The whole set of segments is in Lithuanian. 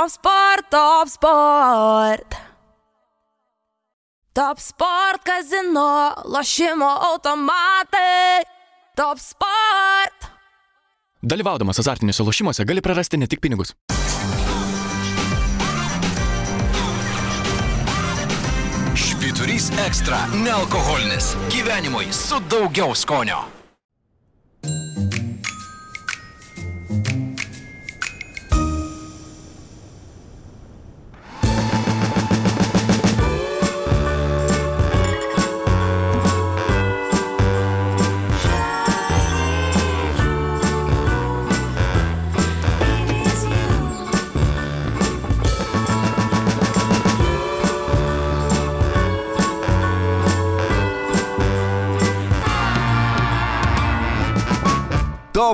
Top sport, top sport. Top sport kazino, lošimo automatai. Top sport. Dalyvaudamas azartiniuose lošimuose gali prarasti ne tik pinigus. Švyturys ekstra - nealkoholinis. Gyvenimui su daugiau skonio.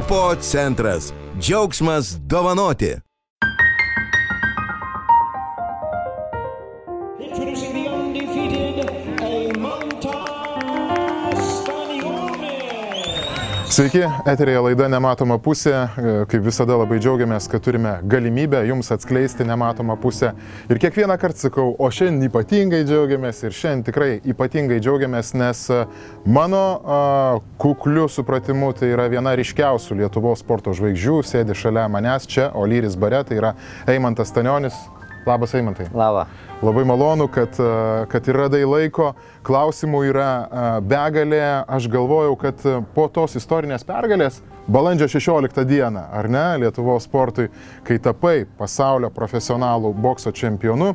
Topo centras. Džiaugsmas dovanoti. Sveiki, eterėje laida Nematoma pusė. Kaip visada labai džiaugiamės, kad turime galimybę jums atskleisti nematomą pusę. Ir kiekvieną kartą sakau, o šiandien ypatingai džiaugiamės ir šiandien tikrai ypatingai džiaugiamės, nes a, mano a, kukliu supratimu tai yra viena ryškiausių Lietuvos sporto žvaigždžių, sėdi šalia manęs čia, Olyris Bare, tai yra Eimantas Stanionis. Labas Eimantai. Lava. Labai malonu, kad, a, kad ir radai laiko. Klausimų yra a, begalė. Aš galvojau, kad a, po tos istorinės pergalės, balandžio 16 dieną, ar ne, Lietuvos sportui, kai tapai pasaulio profesionalų bokso čempionu,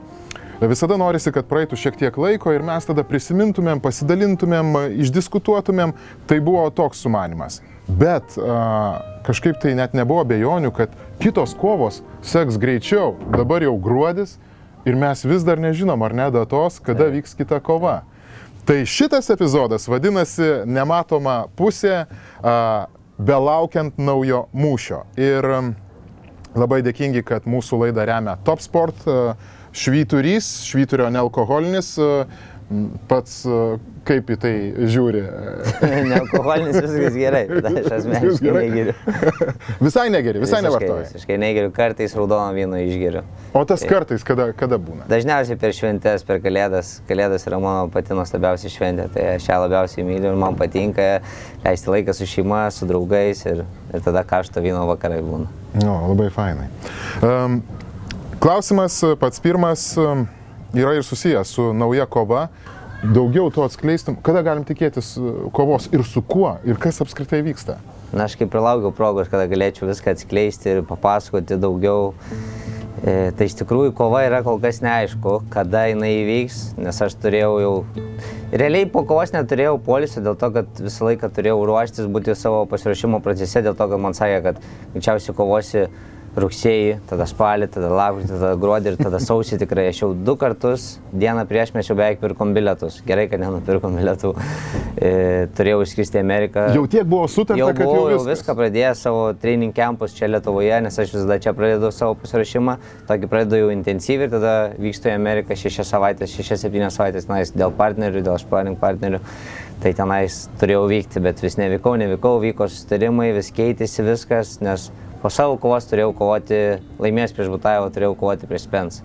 Visada norisi, kad praeitų šiek tiek laiko ir mes tada prisimintumėm, pasidalintumėm, išdiskutuotumėm. Tai buvo toks sumanimas. Bet a, kažkaip tai net nebuvo bejonių, kad kitos kovos seks greičiau. Dabar jau gruodis ir mes vis dar nežinom, ar ne datos, kada vyks kita kova. Tai šitas epizodas vadinasi Nematoma pusė, a, belaukiant naujo mūšio. Ir labai dėkingi, kad mūsų laidą remia Top Sport, a, Švyturys, švyturio nealkoholinis. a, Pats a, kaip į tai žiūri? Nealkoholinis viskas gerai, aš asmeniškai negeriu. visai negeri, visai nevartoji. Visiškai negeriu, kartais raudono vyno išgeriu. O tas kartais, kada, kada būna? Dažniausiai per šventės, per kalėdas. Kalėdas yra mano pati nuostabiausia šventė, tai aš ją labiausiai myliu ir man patinka leisti laiką su šeima, su draugais ir, ir tada karšto vyno vakarai būna. No, labai fainai. Um, klausimas pats pirmas um, yra ir susijęs su nauja kova. Daugiau to atskleistum, kada galim tikėtis e, kovos ir su kuo ir kas apskritai vyksta. Na, aš kaip ir laukiau progos, kada galėčiau viską atskleisti ir papasakoti daugiau. E, tai iš tikrųjų kova yra kol kas neaišku, kada jinai įvyks, nes aš turėjau jau... Realiai po kovos neturėjau polisio dėl to, kad visą laiką turėjau ruoštis būti savo pasiruošimo procese, dėl to, kad man sakė, kad greičiausiai kovosi rugsėjį, tada spalį, tada lapkritį, tada gruodį ir tada sausį tikrai. Aš jau du kartus dieną prieš mes jau beveik pirkom bilietus. Gerai, kad nenupirkom bilietų. E, turėjau išskristi į Ameriką. Jau tiek buvo sutarta, Jau kad jau buvau jau viskas. viską pradėjęs savo training campus čia Lietuvoje, nes aš visada čia pradedu savo pasiruošimą, tokį pradedu jau intensyviai ir tada vykstu į Ameriką šešias savaitės, šešias, septynias savaitės tenais dėl partnerių, dėl sparring partnerių. Tai tenais turėjau vykti, bet vis nevykau, nevykau, vyko susitarimai, vis keitėsi viskas, nes po savo kovos turėjau kovoti, laimėjęs prieš Butaivą, turėjau kovoti prieš Spence.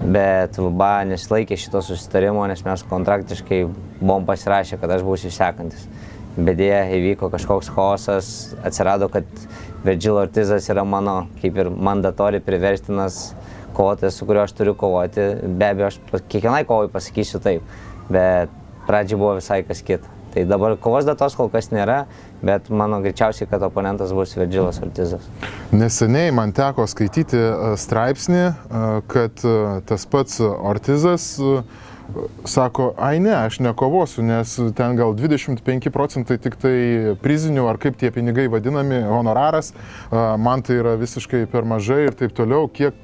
Bet VBA nesilaikė šito susitarimo, nes mes kontraktiškai buvom pasirašę, kad aš būsiu sekantis. Bet dėja įvyko kažkoks chaosas, atsirado, kad Virgil Ortizas yra mano kaip ir mandatori priverstinas kovotojas, su kuriuo aš turiu kovoti. Be abejo, aš kiekvienai kovai pasakysiu taip, bet pradžiai buvo visai kas kita. Tai dabar kovos datos kol kas nėra, bet mano greičiausiai, kad oponentas bus Virgilas Ortizas. Neseniai man teko skaityti e, straipsnį, e, kad e, tas pats Ortizas sako, ai ne, aš nekovosiu, nes ten gal 25 procentai tik tai prizinių, ar kaip tie pinigai vadinami, honoraras, man tai yra visiškai per mažai ir taip toliau, kiek,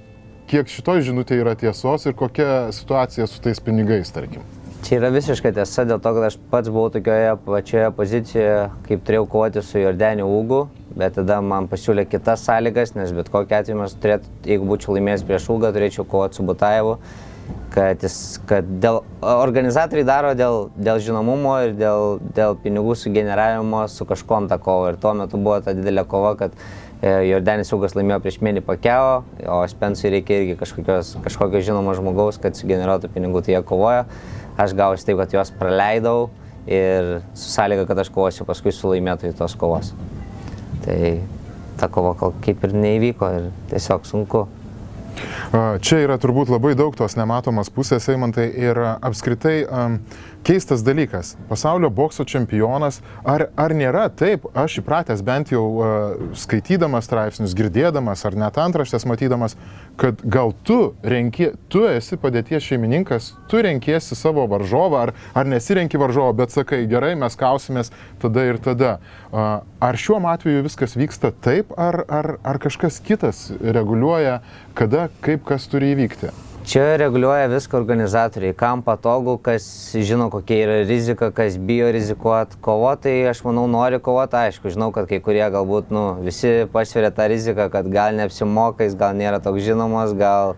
kiek šitoj žinutė yra tiesos ir kokia situacija su tais pinigais, tarkim. Čia yra visiška tiesa dėl to, kad aš pats buvau tokioje pačioje pozicijoje, kaip turėjau kovoti su Jordaniu Ugu, bet tada man pasiūlė kitas sąlygas, nes bet kokia atveju mes turėtų, jeigu būčiau laimėjęs prieš Ugą, turėčiau kovoti su Butaevu, kad, jis, kad dėl, organizatoriai daro dėl, dėl žinomumo ir dėl, dėl pinigų sugeneravimo su kažkom tą kovą. Ir tuo metu buvo ta didelė kova, kad E, Jordanis Ugas laimėjo prieš Menį Pakeo, o Spensui reikia irgi kažkokio žinomo žmogaus, kad sugeneruotų pinigų, tai jie kovojo. Aš gausiu taip, kad juos praleidau ir su sąlyga, kad aš kovosiu paskui su laimėtoju tos kovos. Tai ta kova kaip ir neįvyko ir tiesiog sunku. Čia yra turbūt labai daug tos nematomas pusės, Eimantai, ir apskritai keistas dalykas. Pasaulio bokso čempionas, ar, ar nėra taip, aš įpratęs bent jau uh, skaitydamas straipsnius, girdėdamas ar net antraštės matydamas, kad gal tu renki, tu esi padėties šeimininkas, tu renkiesi savo varžovą, ar, ar nesirenki varžovą, bet sakai, gerai, mes kausimės tada ir tada. Uh, ar šiuo atveju viskas vyksta taip, ar, ar, ar kažkas kitas reguliuoja, kada, kaip kas turi įvykti? Čia reguliuoja viską organizatoriai, kam patogu, kas žino, kokia yra rizika, kas bijo rizikuoti. Kovotojai, aš manau, nori kovoti, aišku, žinau, kad kai kurie galbūt, nu, visi pasveria tą riziką, kad gal neapsimokais, gal nėra toks žinomas, gal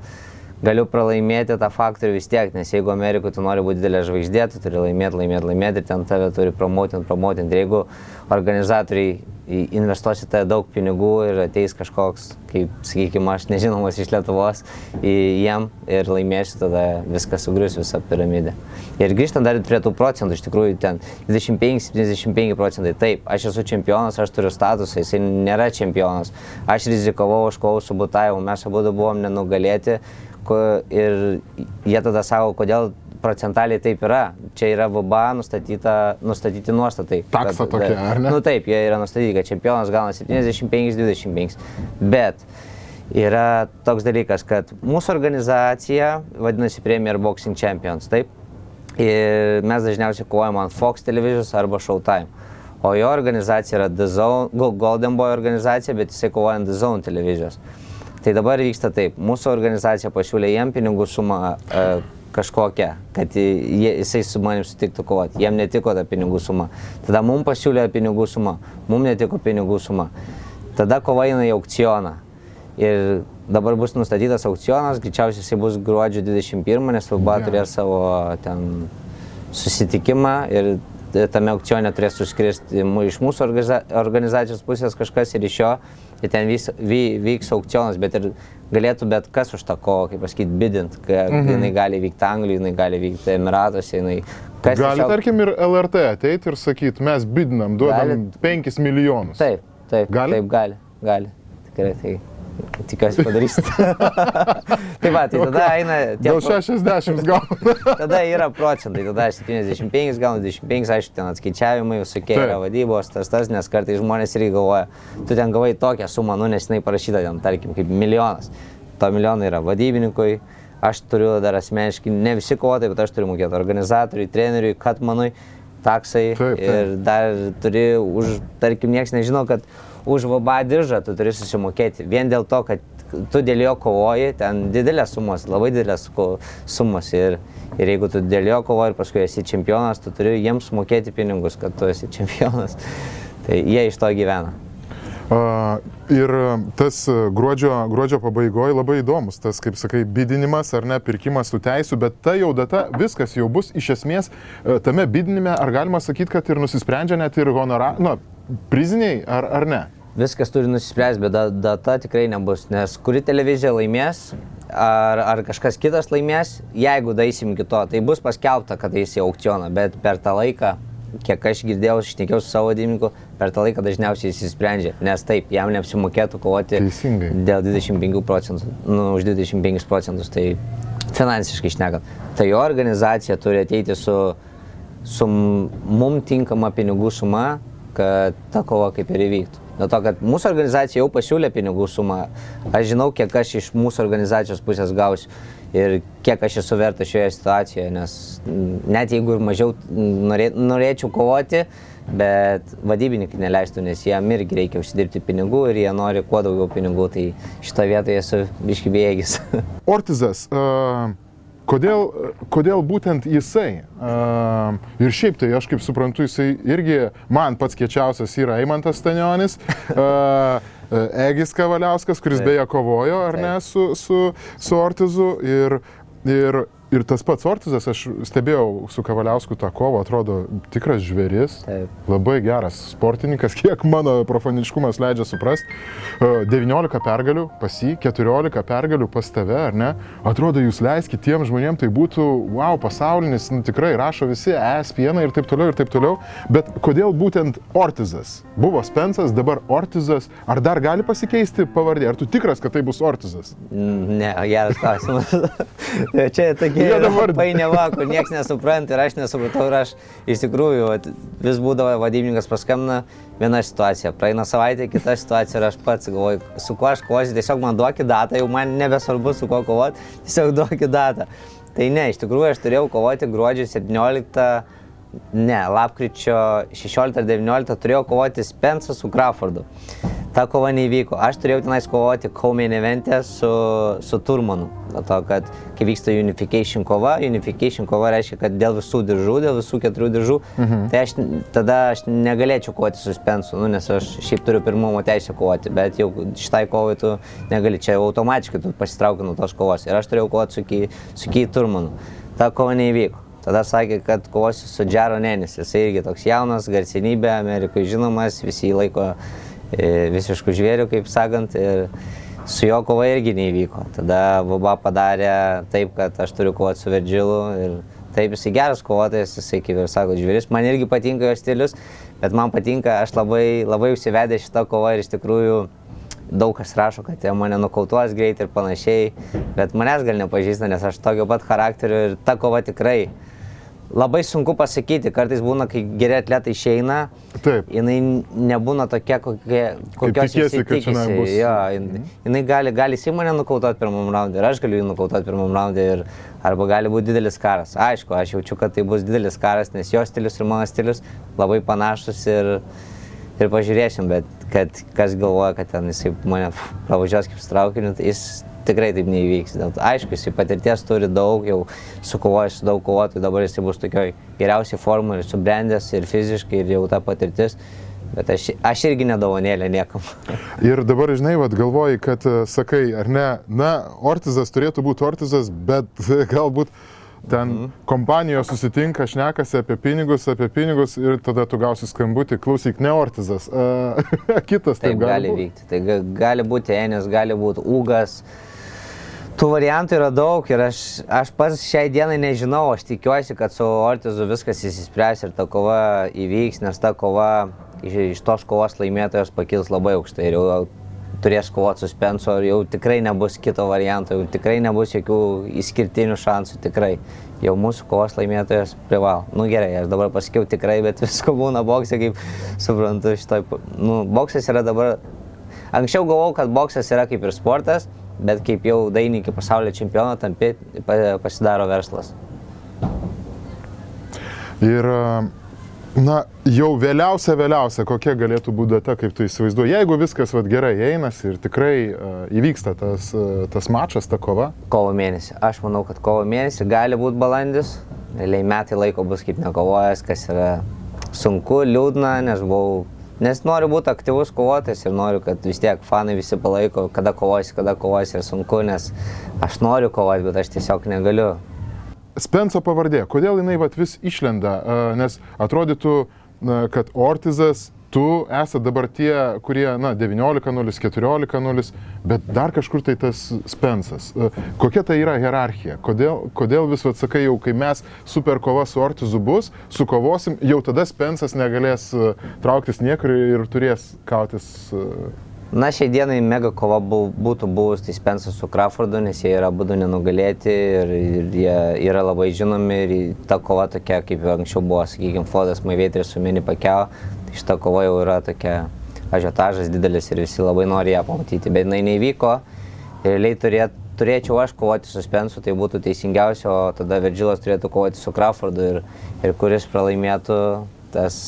galiu pralaimėti tą faktorių vis tiek, nes jeigu Amerikoje tu nori būti didelė žvaigždė, tu turi laimėti, laimėti, laimėti ir ten tave turi promotinti, promotinti. Jeigu organizatoriai į- investuos į tave daug pinigų ir ateis kažkoks, kaip, sakykime, aš nežinomas iš Lietuvos į jiem ir laimėsiu, tada viskas sugrius visą piramidę. Ir grįžtant dar prie tų procentų, iš tikrųjų ten 25-75 procentai. Taip, aš esu čempionas, aš turiu statusą, jisai nėra čempionas. Aš rizikavau, aš kovau su Butajevu, mes abu buvom nenugalėti ir jie tada sako, kodėl procentaliai taip yra. Čia yra VBA nustatyta, nustatyti nuostatai. Taksa kad- tokia, ar ne? Nu taip, jie yra nustatyti, kad čempionas gauna 75-25. Bet yra toks dalykas, kad mūsų organizacija vadinasi Premier Boxing Champions, taip? Ir mes dažniausiai kovojam ant Fox televizijos arba Showtime. O jo organizacija yra The Zone, Go- Golden Boy organizacija, bet jisai kovoja ant The Zone televizijos. Tai dabar vyksta taip, mūsų organizacija pasiūlė jiem pinigų sumą e, kažkokią, kad jie, jisai su manim sutiktų kovoti. Jiem netiko ta pinigų suma. Tada mums pasiūlė pinigų sumą, mums netiko pinigų suma. Tada kova eina į aukcioną. Ir dabar bus nustatytas aukcionas, greičiausiai jisai bus gruodžio 21, nes FIBA turės savo ten susitikimą ir tame aukcione turės suskristi iš mūsų organiza organizacijos pusės kažkas ir iš jo. Ir ten vis, vy, vyks aukcionas, bet ir galėtų bet kas už tą kovą, kaip pasakyti, bidint. kad Mhm. Jinai gali vykti Anglijoje, jinai gali vykti Emiratuose, jinai... Gali, tiesiog- tarkim, ir LRT ateiti ir sakyti, mes bidinam, duodam Gali. 5 milijonus. Taip, taip, Gali? taip, gali, gali. Tikrai tai tikiuosi padarysit. tai va, tai tada eina... Dėl pro- 60 gauna. Tada yra procentai, tada aš 75 gaunu 25, aišku, ten atskaičiavimai, visokie yra vadybos, tas tas, nes kartais žmonės irgi galvoja, tu ten gavai tokią sumą, nu nes jinai parašyta ten, tarkim, kaip milijonas. To milijono yra vadybininkui, aš turiu dar asmeniškai, ne visi kovotojai, bet aš turiu mokėti organizatoriui, treneriui, katmanui, taksai Taip, taip. ir dar turi už, tarkim, niekas nežino, kad už vaba diržą tu turi susimokėti. Vien dėl to, kad tu dėl jo kovoji, ten didelės sumos, labai didelės sumos. Ir, ir jeigu tu dėl jo kovoji ir paskui esi čempionas, tu turi jiems mokėti pinigus, kad tu esi čempionas. Tai jie iš to gyvena. A, Ir tas gruodžio, gruodžio pabaigoje labai įdomus, tas, kaip sakai, bidinimas ar ne, pirkimas tų teisų, bet ta jau data, viskas jau bus iš esmės a, tame bidinime, ar galima sakyti, kad ir nusisprendžia net ir honora, nu, priziniai, ar, ar ne? Viskas turi nusispręsti, bet da- data tikrai nebus, nes kuri televizija laimės, ar, ar kažkas kitas laimės, jeigu daisim kito, tai bus paskelbta, kad eis į aukcioną, bet per tą laiką, kiek aš girdėjau, išnekėjau su savo vadininku, per tą laiką dažniausiai jis įsprendžia, nes taip, jam neapsimokėtų kovoti Teisingai. dėl 25 procentų, nu, už 25 procentus, tai finansiškai išnekant. Tai jo organizacija turi ateiti su, su mum tinkama pinigų suma, kad ta kova kaip ir įvyktų. Dėl to, kad mūsų organizacija jau pasiūlė pinigų sumą, aš žinau, kiek aš iš mūsų organizacijos pusės gausiu ir kiek aš esu vertas šioje situacijoje, nes net jeigu ir mažiau norė, norėčiau kovoti, bet vadybininkai neleistų, nes jiem irgi reikia užsidirbti pinigų ir jie nori kuo daugiau pinigų, tai šito vietoje esu biški bėgis. Ortizas, a, kodėl, kodėl būtent jisai? A, ir šiaip tai aš kaip suprantu, jisai irgi man pats kiečiausias yra Eimantas Stanionis. A, Egis Kavaliauskas, kuris Taip. beje kovojo, ar ne, su, su, su Ortizu. Ir, ir ir tas pats Ortizas, aš stebėjau su Kavaliausku tą kovą, atrodo tikras žvėris, Taip. labai geras sportininkas, kiek mano profaniškumas leidžia suprasti. 19 pergalių pas jį, 14 pergalių pas tave, ar ne? Atrodo, jūs leiskite tiem žmonėms, tai būtų, wow, pasaulinis, nu, tikrai rašo visi, es pieną ir taip toliau, ir taip toliau. Bet kodėl būtent Ortizas? Buvo Spensas, dabar Ortizas. Ar dar gali pasikeisti pavardė? Ar tu tikras, kad tai bus Ortizas? Ne, geras klausimas. Čia tokia Yra vardą. painiava, kur niekas nesupranta ir aš nesupratau ir aš iš tikrųjų vis būdavo vadybininkas paskambina viena situacija, praeina savaitė, kita situacija ir aš pats galvoju, su kuo aš kovosiu, tiesiog man duokit datą, jau man nebesvarbu su kuo kovoti, tiesiog duokit datą. Tai ne, iš tikrųjų aš turėjau kovoti gruodžio 17, ne, lapkričio 16 ar 19 turėjau kovoti Spensą su Crawfordu. Ta kova neįvyko. Aš turėjau tenais kovoti Kaumain eventė su, su Turmanu. Dėl to, kad kai vyksta unification kova, unification kova reiškia, kad dėl visų diržų, dėl visų keturių diržų, mhm. tai aš, tada aš negalėčiau kovoti su Spensu, nu, nes aš šiaip turiu pirmumo teisę kovoti, bet jau šitai kovai tu negali, čia automatiškai tu pasitrauki nuo tos kovos. Ir aš turėjau kovoti su Ky- su Ky Turmanu. Ta kova neįvyko. Tada sakė, kad kovosiu su Džero Nenis. Jis irgi toks jaunas, garsenybė, Amerikoje žinomas, visi jį laiko e, visiškų žvėrių, kaip sakant. Ir su jo kova irgi neįvyko. Tada Boba padarė taip, kad aš turiu kovoti su Verdžilu. Ir taip, jisai geras kovotojas, jisai, kaip ir sako, žvėris. Man irgi patinka jo stilius, bet man patinka, aš labai, labai užsivedė šitą kovą ir iš tikrųjų daug kas rašo, kad jie mane nukautuos greit ir panašiai, bet manęs gal nepažįsta, nes aš tokio pat charakterio ir ta kova tikrai. Labai sunku pasakyti, kartais būna, kai geri atletai išeina, Taip. jinai nebūna tokia, kokie, kokios visi kad tikisi. bus. Jo, jinai, jinai gali, gali jisai mane nukautuoti pirmam raundui ir aš galiu jį nukautuoti pirmam raundui ir arba gali būti didelis karas. Aišku, aš jaučiu, kad tai bus didelis karas, nes jo stilius ir mano stilius labai panašus ir, ir pažiūrėsim, bet kad kas galvoja, kad ten jisai mane pravažiuos kaip su traukiniu, tai jis tikrai taip neįvyks. Aišku, jisai patirties turi daug, jau sukovojęs su daug kovotojų, dabar jisai bus tokioj geriausiai formai ir subrendęs ir fiziškai ir jau ta patirtis. Bet aš, aš irgi nedovanėlė niekam. Ir dabar, žinai, vad galvoji, kad e, sakai, ar ne, na, Ortizas turėtų būti Ortizas, bet galbūt ten Mhm. kompanijos susitinka, šnekasi apie pinigus, apie pinigus ir tada tu gausi skambutį, klausyk, ne Ortizas, a, kitas taip, Taip gali būt. vykti. Tai ga- gali būti Enis, gali būti Ugas. Tų variantų yra daug ir aš, aš pats šiai dienai nežinau, aš tikiuosi, kad su Ortizu viskas įsispręs ir ta kova įvyks, nes ta kova iš, iš tos kovos laimėtojas pakils labai aukštai ir jau turės kovoti su Spensu ir jau tikrai nebus kito varianto, jau tikrai nebus jokių išskirtinių šansų, tikrai. Jau mūsų kovos laimėtojas privalo. Nu gerai, aš dabar pasakiau tikrai, bet visko būna boksė, kaip suprantu, šitoj... Nu, boksas yra dabar Anksčiau galvojau, kad boksas yra kaip ir sportas, bet kaip jau dainininkai pasaulio čempiono tampi, pa- pasidaro verslas. Ir, a, na, jau vėliausia, vėliausia, kokia galėtų būti data, kaip tu įsivaizduoji, jeigu viskas vat, gerai einasi ir tikrai a, įvyksta tas, a, tas mačas, ta kova. Kovo mėnesį. Aš manau, kad kovo mėnesį gali būti balandis. Realiai metai laiko bus kaip nekovojęs, kas yra sunku, liūdna, nes buvau... Nes noriu būti aktyvus kovotojas ir noriu, kad vis tiek fanai visi palaiko, kada kovosi, kada kovosi ir sunku, nes aš noriu kovoti, bet aš tiesiog negaliu. Spenso pavardė, kodėl jinai vat, vis išlenda, nes atrodytų, kad Ortizas, tu esi dabar tie, kurie, na, 19-0, 14-0, bet dar kažkur tai tas Spensas. A, Kokia tai yra hierarchija? Kodėl, kodėl vis atsakai, jau kai mes super kova su Ortizu bus, sukovosim, jau tada Spensas negalės a, trauktis niekur ir turės kautis. a, Na, šiai dienai mega kova būtų buvus tai Spensas su Crawfordu, nes jie yra būdų nenugalėti ir, ir jie yra labai žinomi ir ta kova tokia, kaip anksčiau buvo, sakykime, Flodas Maivėtris su Mini Pakeo, šita kova jau yra tokia ažiotažas didelis ir visi labai nori ją pamatyti, bet jinai neįvyko. Ir realiai turėt, turėčiau aš kovoti su Spensu, tai būtų teisingiausia, o tada Verdžilas turėtų kovoti su Crawfordu ir, ir kuris pralaimėtų, tas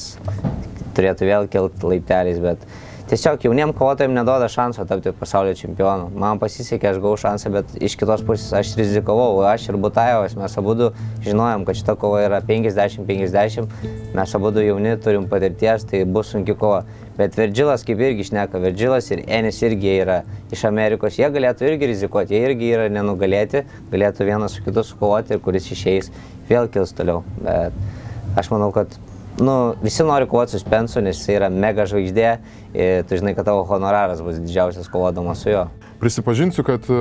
turėtų vėl kilti laipteliais, bet tiesiog jauniem kovotojim neduoda šanso tapti pasaulio čempionu. Man pasisekė, aš gavau šansą, bet iš kitos pusės aš rizikavau. Aš ir Butajevas, mes abu žinojom, kad šita kova yra 50-50, mes abu jauni turim patirties, tai bus sunki kova. Bet Verdžilas kaip irgi šneka, Verdžilas ir Enis irgi yra iš Amerikos, jie galėtų irgi rizikuoti, jie irgi yra nenugalėti, galėtų vienas su kitu sukovoti ir kuris išeis, vėl kils toliau. Bet aš manau, kad nu, visi nori kovoti su Spensu, nes jis yra mega žvaigždė ir tu žinai, kad tavo honoraras bus didžiausias kovodamas su juo. Prisipažinsiu, kad e,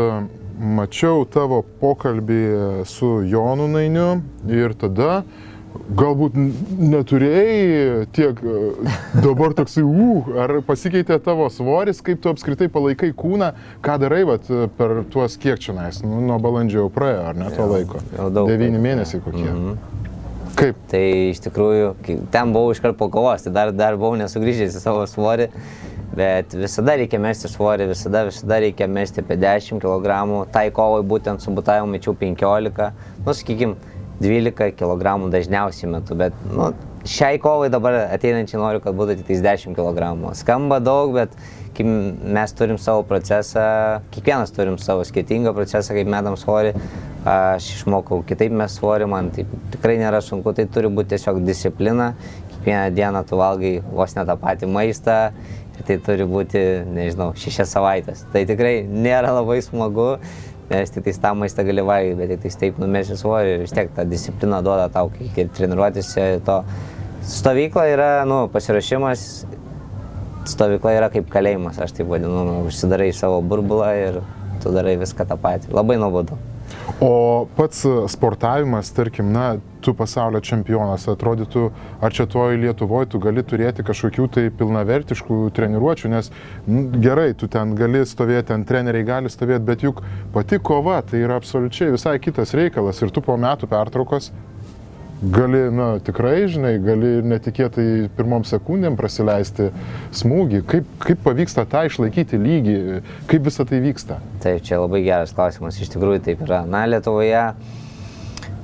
mačiau tavo pokalbį su Jonu Nainiu ir tada galbūt neturėjai tiek, e, dabar toksai, uh, ar pasikeitė tavo svoris, kaip tu apskritai palaikai kūną, ką darai vat, e, per tuos kiek čia nais, nu, nuo balandžio jau praėjo, ar ne to Jau- laiko? jau daug Devyni mėnesiai kokie. Mhm. Kaip? Tai iš tikrųjų, ten buvau iškart po kovos, tai dar, dar buvau nesugrįžęs į savo svorį, bet visada reikia mesti svorį, visada, visada reikia mesti apie 10 kg, tai kovai būtent su butavimu mečiau 15, nu sakykim, 12 kg dažniausiai metu, bet nu, šiai kovai dabar ateinančiai noriu, kad būtų tik tais 10 kg. Skamba daug, bet kai mes turim savo procesą, kiekvienas turim savo skirtingą procesą, kaip metam svorį, aš išmokau kitaip mes svorį, man tai tikrai nėra sunku, tai turi būti tiesiog disciplina, kiekvieną dieną tu valgai vos ne tą patį maistą ir tai turi būti, nežinau, šešias savaitės. Tai tikrai nėra labai smagu, nes tik tą maistą gali valgyti, bet tik taip numesi svorį ir vis tiek ta disciplina duoda tau, kai ir treniruotėse to. Stovykla yra, nu, pasirašymas, stovykla yra kaip kalėjimas, aš taip vadinu, nu, užsidarai savo burbulą ir tu darai viską tą patį. Labai nuobodu. O pats sportavimas, tarkim, na, tu pasaulio čempionas, atrodytų, ar čia toj Lietuvoje tu gali turėti kažkokių tai pilnavertiškų treniruočių, nes n, gerai, tu ten gali stovėti, ten treneriai gali stovėti, bet juk pati kova tai yra absoliučiai visai kitas reikalas ir tu po metų pertraukos gali, na, tikrai, žinai, gali ir netikėtai pirmom sekundėm prasileisti smūgį. Kaip, kaip pavyksta tą išlaikyti lygį, kaip visa tai vyksta? Taip, čia labai geras klausimas, iš tikrųjų taip yra. Na, Lietuvoje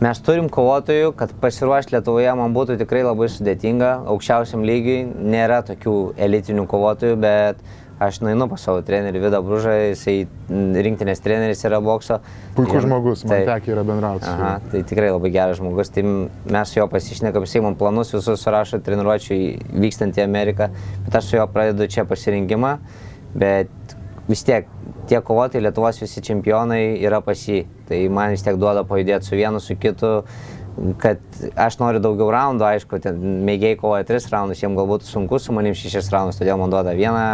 mes turim kovotojų, kad pasiruošti Lietuvoje man būtų tikrai labai sudėtinga, aukščiausiam lygiui nėra tokių elitinių kovotojų, bet aš nueinu pas savo trenerį Vidą Bružą, jisai rinktinės treneris yra bokso. Puikus žmogus, man Taip. tekia yra bendrauti. Aha, tai tikrai labai geras žmogus. Tai mes su juo pasišnekam, jisai man planus visus surašo treniruočių vykstant į Ameriką, bet aš su juo pradedu čia pasirinkimą, bet vis tiek tie kovotojai Lietuvos visi čempionai yra pas jį. Tai man vis tiek duoda pajudėti su vienu, su kitu kad aš noriu daugiau raundų, aišku, ten mėgiai kovoja tris raundus, jiems galbūt sunku su manim šešis raundus, todėl man duoda vieną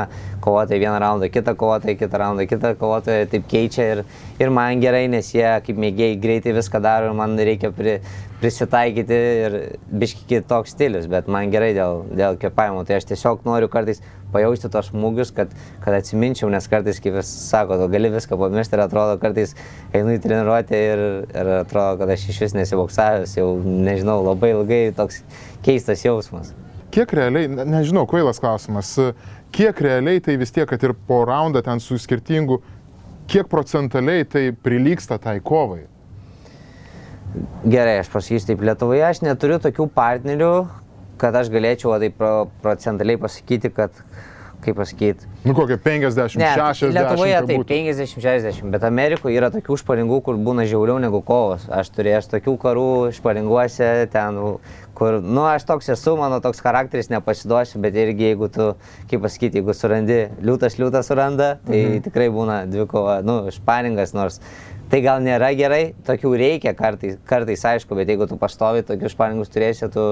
kovotoją, vieną raundą, kitą kovotoją, kitą raundą, kitą kovotoją, taip keičia ir, ir man gerai, nes jie kaip mėgiai greitai viską daro ir man reikia pri, prisitaikyti ir biški kitoks stilius, bet man gerai dėl, dėl kvepavimo, tai aš tiesiog noriu kartais pajausti tos smūgius, kad, kad atsiminčiau, nes kartais, kaip jūs sako, tu gali viską pamiršti ir atrodo, kartais einu į treniruotę ir, ir atrodo, kad aš iš vis nesiboksavęs, jau nežinau, labai ilgai toks keistas jausmas. Kiek realiai, ne- nežinau, kvailas klausimas, kiek realiai tai vis tiek, kad ir po raundą ten su skirtingu, kiek procentaliai tai prilyksta tai kovai? Gerai, aš pasakysiu taip, Lietuvoje aš neturiu tokių partnerių, kad aš galėčiau va, taip pro- procentaliai pasakyti, kad, kaip pasakyti, Nu kokie 50, Ne, 60. Lietuvoje taip, būtų. 50-60, bet Amerikoje yra tokių šparingų, kur būna žiauriau negu kovos. Aš turėjęs tokių karų šparinguose, ten, kur, nu, aš toks esu, mano toks charakteris nepasiduosiu, bet irgi jeigu tu, kaip pasakyti, jeigu surandi, liūtas liūtas suranda, tai mhm. tikrai būna dvikova, nu, šparingas, nors tai gal nėra gerai, tokių reikia kartais, kartais aišku, bet jeigu tu pastovi tokius šparingus turėsi, tu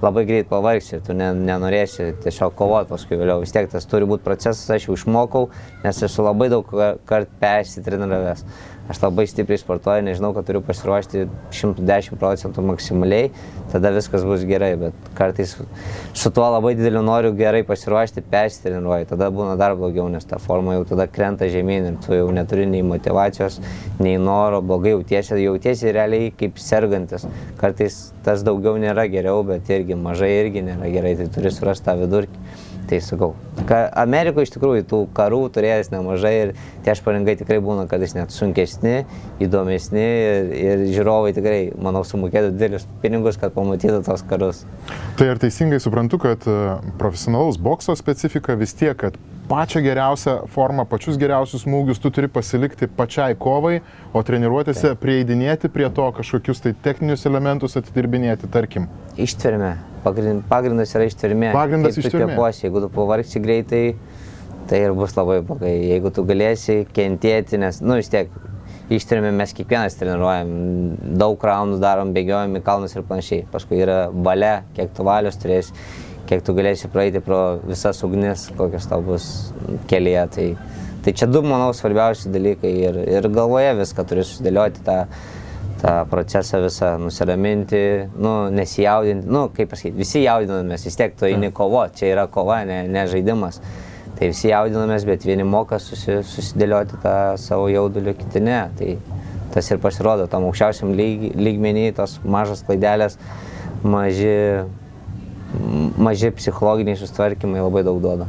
labai greit pavargsi, tu ne, nenorėsi tiesiog kovoti paskui vėliau. Vis tiek tas turi būti procesas, aš jau išmokau, nes esu labai daug kartų persitreniravęs. Aš labai stipriai sportuoju, nežinau, kad turiu pasiruošti 110 procentų maksimaliai, tada viskas bus gerai, bet kartais su tuo labai dideliu noriu gerai pasiruošti, persitreniruoju, tada būna dar blogiau, nes ta forma jau tada krenta žemyn ir tu jau neturi nei motivacijos, nei noro, blogai jautiesi, jautiesi realiai kaip sergantis. Kartais tas daugiau nėra geriau, bet irgi mažai irgi nėra gerai, tai turi surasti tą vidurkį. Tai sakau, ka Amerikoje iš tikrųjų tų karų turėjęs nemažai ir tie šparingai tikrai būna kartais net sunkesni, įdomesni ir, ir žiūrovai tikrai, manau, sumokėtų didelius pinigus, kad pamatytų tos karus. Tai ar teisingai suprantu, kad e, profesionalaus bokso specifika vis tiek, kad pačią geriausią formą, pačius geriausius smūgius tu turi pasilikti pačiai kovai, o treniruotėse prieidinėti prie to kažkokius tai techninius elementus atidirbinėti, tarkim. Ištvermė. Pagrind, pagrindas yra ištvermė. Pagrindas ištvermė. jeigu tu pavargsi greitai, tai ir bus labai blogai. Jeigu tu galėsi kentėti, nes, nu vis tiek, ištvermė mes kiekvienas treniruojam, daug raundų darom, bėgiojam į kalnus ir panašiai. Paskui yra valia, kiek tu valios turėsi, kiek tu galėsi praeiti pro visas ugnis, kokios tau bus kelyje. Tai, tai čia du, manau, svarbiausi dalykai ir, ir galvoje viską turi susidėlioti tą tą procesą visą nusiraminti, nu, nesijaudinti, nu, kaip pasakyti, visi jaudinamės, vis tiek tu eini kovo, čia yra kova, ne, ne žaidimas. Tai visi jaudinamės, bet vieni moka susi, susidėlioti tą savo jaudulį, kiti ne. Tai tas ir pasirodo, tam aukščiausiam lyg, lygmenį, tos mažos klaidelės, maži, maži psichologiniai sustvarkymai labai daug duoda.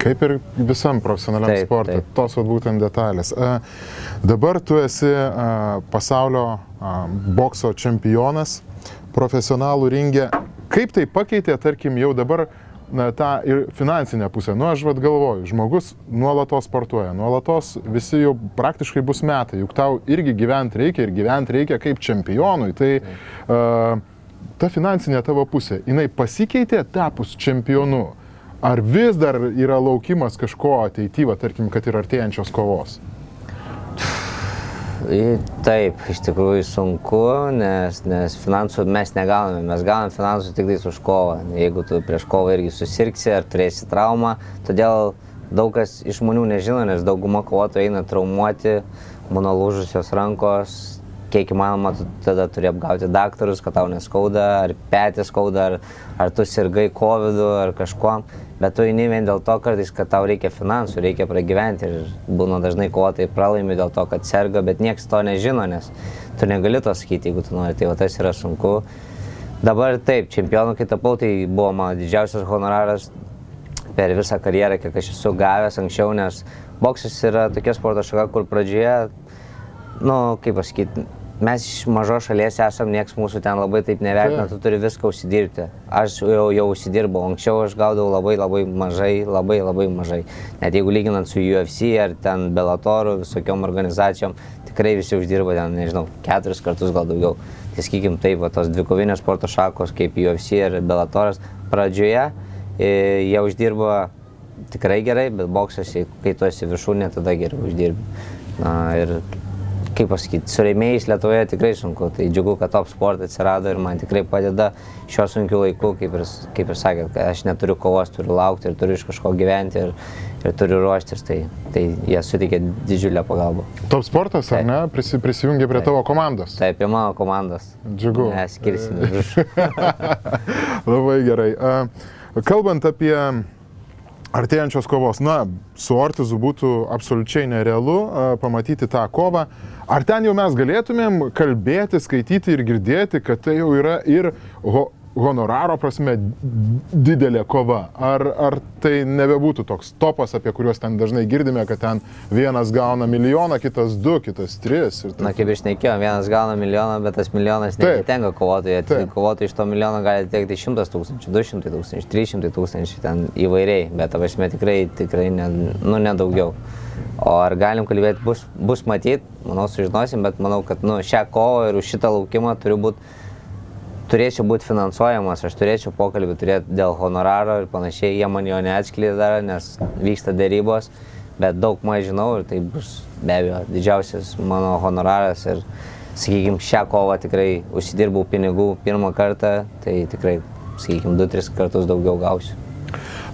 Kaip ir visam profesionaliam Taip, sportui, taip. tos būtent detalės. A, dabar tu esi a, pasaulio a, bokso čempionas, profesionalų ringė. Kaip tai pakeitė, tarkim, jau dabar na, tą ir finansinę pusę? Nu, aš vad galvoju, žmogus nuolatos sportuoja, nuolatos visi jau praktiškai bus metai, juk tau irgi gyventi reikia ir gyventi reikia kaip čempionui. Tai a, ta finansinė tavo pusė, jinai pasikeitė tapus čempionu? Ar vis dar yra laukimas kažko ateityva, tarkim, kad ir artėjančios kovos? Taip, iš tikrųjų sunku, nes, nes finansų mes negauname, mes gauname finansų tik tais už kovą. Jeigu tu prieš kovą irgi susirksi ar turėsi traumą, todėl daug kas iš žmonių nežino, nes dauguma kovotojų eina traumuoti, būna lūžusios rankos, kiek įmanoma tu tada turi apgauti daktarus, kad tau neskauda, ar petį skauda, ar, ar tu sirgai COVID ar kažkuo, bet tu eini vien dėl to kartais, kad tau reikia finansų, reikia pragyventi ir būna dažnai kovotojai pralaimi dėl to, kad serga, bet niekas to nežino, nes tu negali to sakyti, jeigu tu nori, tai va tas yra sunku. Dabar taip, čempionu kai tapau, tai buvo mano didžiausias honoraras per visą karjerą, kiek aš esu gavęs anksčiau, nes boksas yra tokia sporto šaka, kur pradžioje, nu, kaip pasakyti, mes iš mažos šalies esam, nieks mūsų ten labai taip nevertina, tu turi viską užsidirbti. Aš jau, jau užsidirbau, anksčiau aš gaudavau labai labai mažai, labai labai mažai. Net jeigu lyginant su UFC ar ten Belatoru, visokiom organizacijom, tikrai visi uždirba ten, nežinau, keturis kartus gal daugiau. Tai sakykim taip, va, tos dvikovinės sporto šakos kaip UFC ir Belatoras pradžioje e, jie uždirba tikrai gerai, bet boksas, kai tu esi viršūnė, tada geriau uždirbi. Na ir kaip pasakyti, su rėmėjais Lietuvoje tikrai sunku, tai džiugu, kad top sport atsirado ir man tikrai padeda šiuo sunkiu laiku, kaip ir, kaip ir sakėt, kad aš neturiu kovos, turiu laukti ir turiu iš kažko gyventi ir, ir turiu ruoštis, tai, tai jie suteikia didžiulę pagalbą. Top sportas, ar Taip. ne, Prisi, prisijungia prie tavo komandos. Tai apie mano komandos. Džiugu. Neskirsim į viršų. Labai gerai. Kalbant apie artėjančios kovos, na, su Ortizu būtų absoliučiai nerealu pamatyti tą kovą. Ar ten jau mes galėtumėm kalbėti, skaityti ir girdėti, kad tai jau yra ir ho honoraro prasme didelė kova? Ar, ar tai nebebūtų toks topas, apie kuriuos ten dažnai girdime, kad ten vienas gauna milijoną, kitas du, kitas tris? ir Na, taip kaip išnekėjom, vienas gauna milijoną, bet tas milijonas Taip. netenka kovotojai. Taip. Kovotojai iš to milijono gali tekti 100 tūkstančių, 200 tūkstančių, 300 tūkstančių, ten įvairiai, bet tavasme tikrai, tikrai ne, nu, nedaugiau. O ar galim kalbėti, bus, bus matyti, manau, sužinosim, bet manau, kad nu, šią kovą ir už šitą laukimą turiu būti turėčiau būti finansuojamas, aš turėčiau pokalbį turėti dėl honoraro ir panašiai, jie man jo neatskleidė dar, nes vyksta dėrybos, bet daug maž žinau ir tai bus be abejo didžiausias mano honoraras ir, sakykime, šią kovą tikrai užsidirbau pinigų pirmą kartą, tai tikrai, sakykime, 2-3 kartus daugiau gausiu.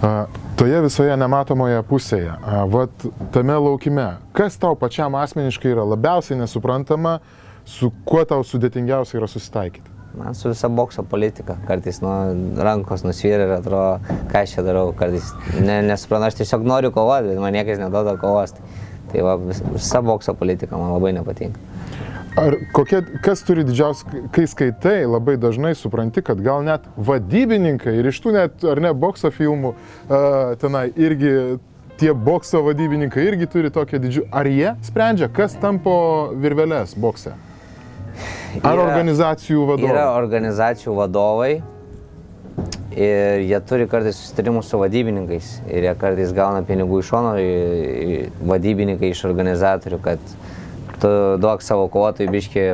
A, Toje visoje nematomoje pusėje, a, vat tame laukime, kas tau pačiam asmeniškai yra labiausiai nesuprantama, su kuo tau sudėtingiausia yra susitaikyti? Man su visa bokso politika, kartais nuo rankos nusvyra ir atrodo, ką aš čia darau, kartais ne, nesuprantu, aš tiesiog noriu kovoti, bet man niekas neduoda kovos. Tai, tai va, vis- visa bokso politika man labai nepatinka. Ar kokie, kas turi didžiausią, kai skaitai, labai dažnai supranti, kad gal net vadybininkai ir iš tų net, ar ne, bokso filmų a, tenai irgi tie bokso vadybininkai irgi turi tokią didžiulę. Ar jie sprendžia, kas tampo virvelės bokse? Ar Yra- organizacijų vadovai? Yra organizacijų vadovai, ir jie turi kartais susitarimus su vadybininkais ir jie kartais gauna pinigų iš šono, vadybininkai iš organizatorių, kad tu duok savo kovotojui biški,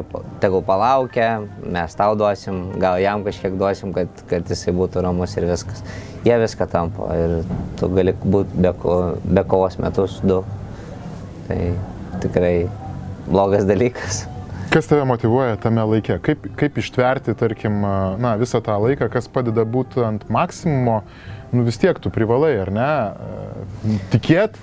tegul palaukia, mes tau duosim, gal jam kažkiek duosim, kad, kad jisai būtų ramus ir viskas. Jie viską tampo ir tu gali būti be, ko- be kovos metus du. Tai tikrai blogas dalykas. Kas tave motivuoja tame laike? Kaip, kaip ištverti, tarkim, na, visą tą laiką, kas padeda būti ant maksimumo, nu vis tiek tu privalai, ar ne? Tikėt,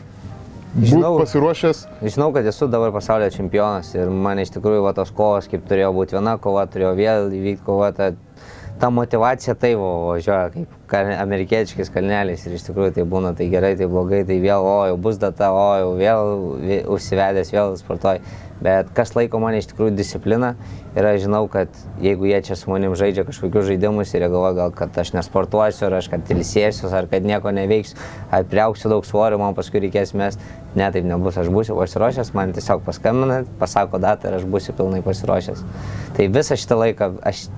Žinau. pasiruošęs. Žinau, kad esu dabar pasaulio čempionas ir man iš tikrųjų va, tos kovos, kaip turėjo būti viena kova, turėjo vėl įvykti kova, ta, ta motivacija tai va, važiuoja kaip kal, amerikietiškais kalneliais ir iš tikrųjų tai būna tai gerai, tai blogai, tai vėl, o jau bus data, o jau vėl vė- užsivedęs, vėl sportuoju. Bet kas laiko mane iš tikrųjų discipliną ir aš žinau, kad jeigu jie čia su manim žaidžia kažkokius žaidimus ir jie galvoja gal, kad aš nesportuosiu, ar aš kad ilsėsiu, ar kad nieko neveiksiu, ar priauksiu daug svorio, man paskui reikės mes, ne, taip nebus, aš būsiu pasiruošęs, man tiesiog paskambina, pasako datą ir aš būsiu pilnai pasiruošęs. Tai visą šitą laiką aš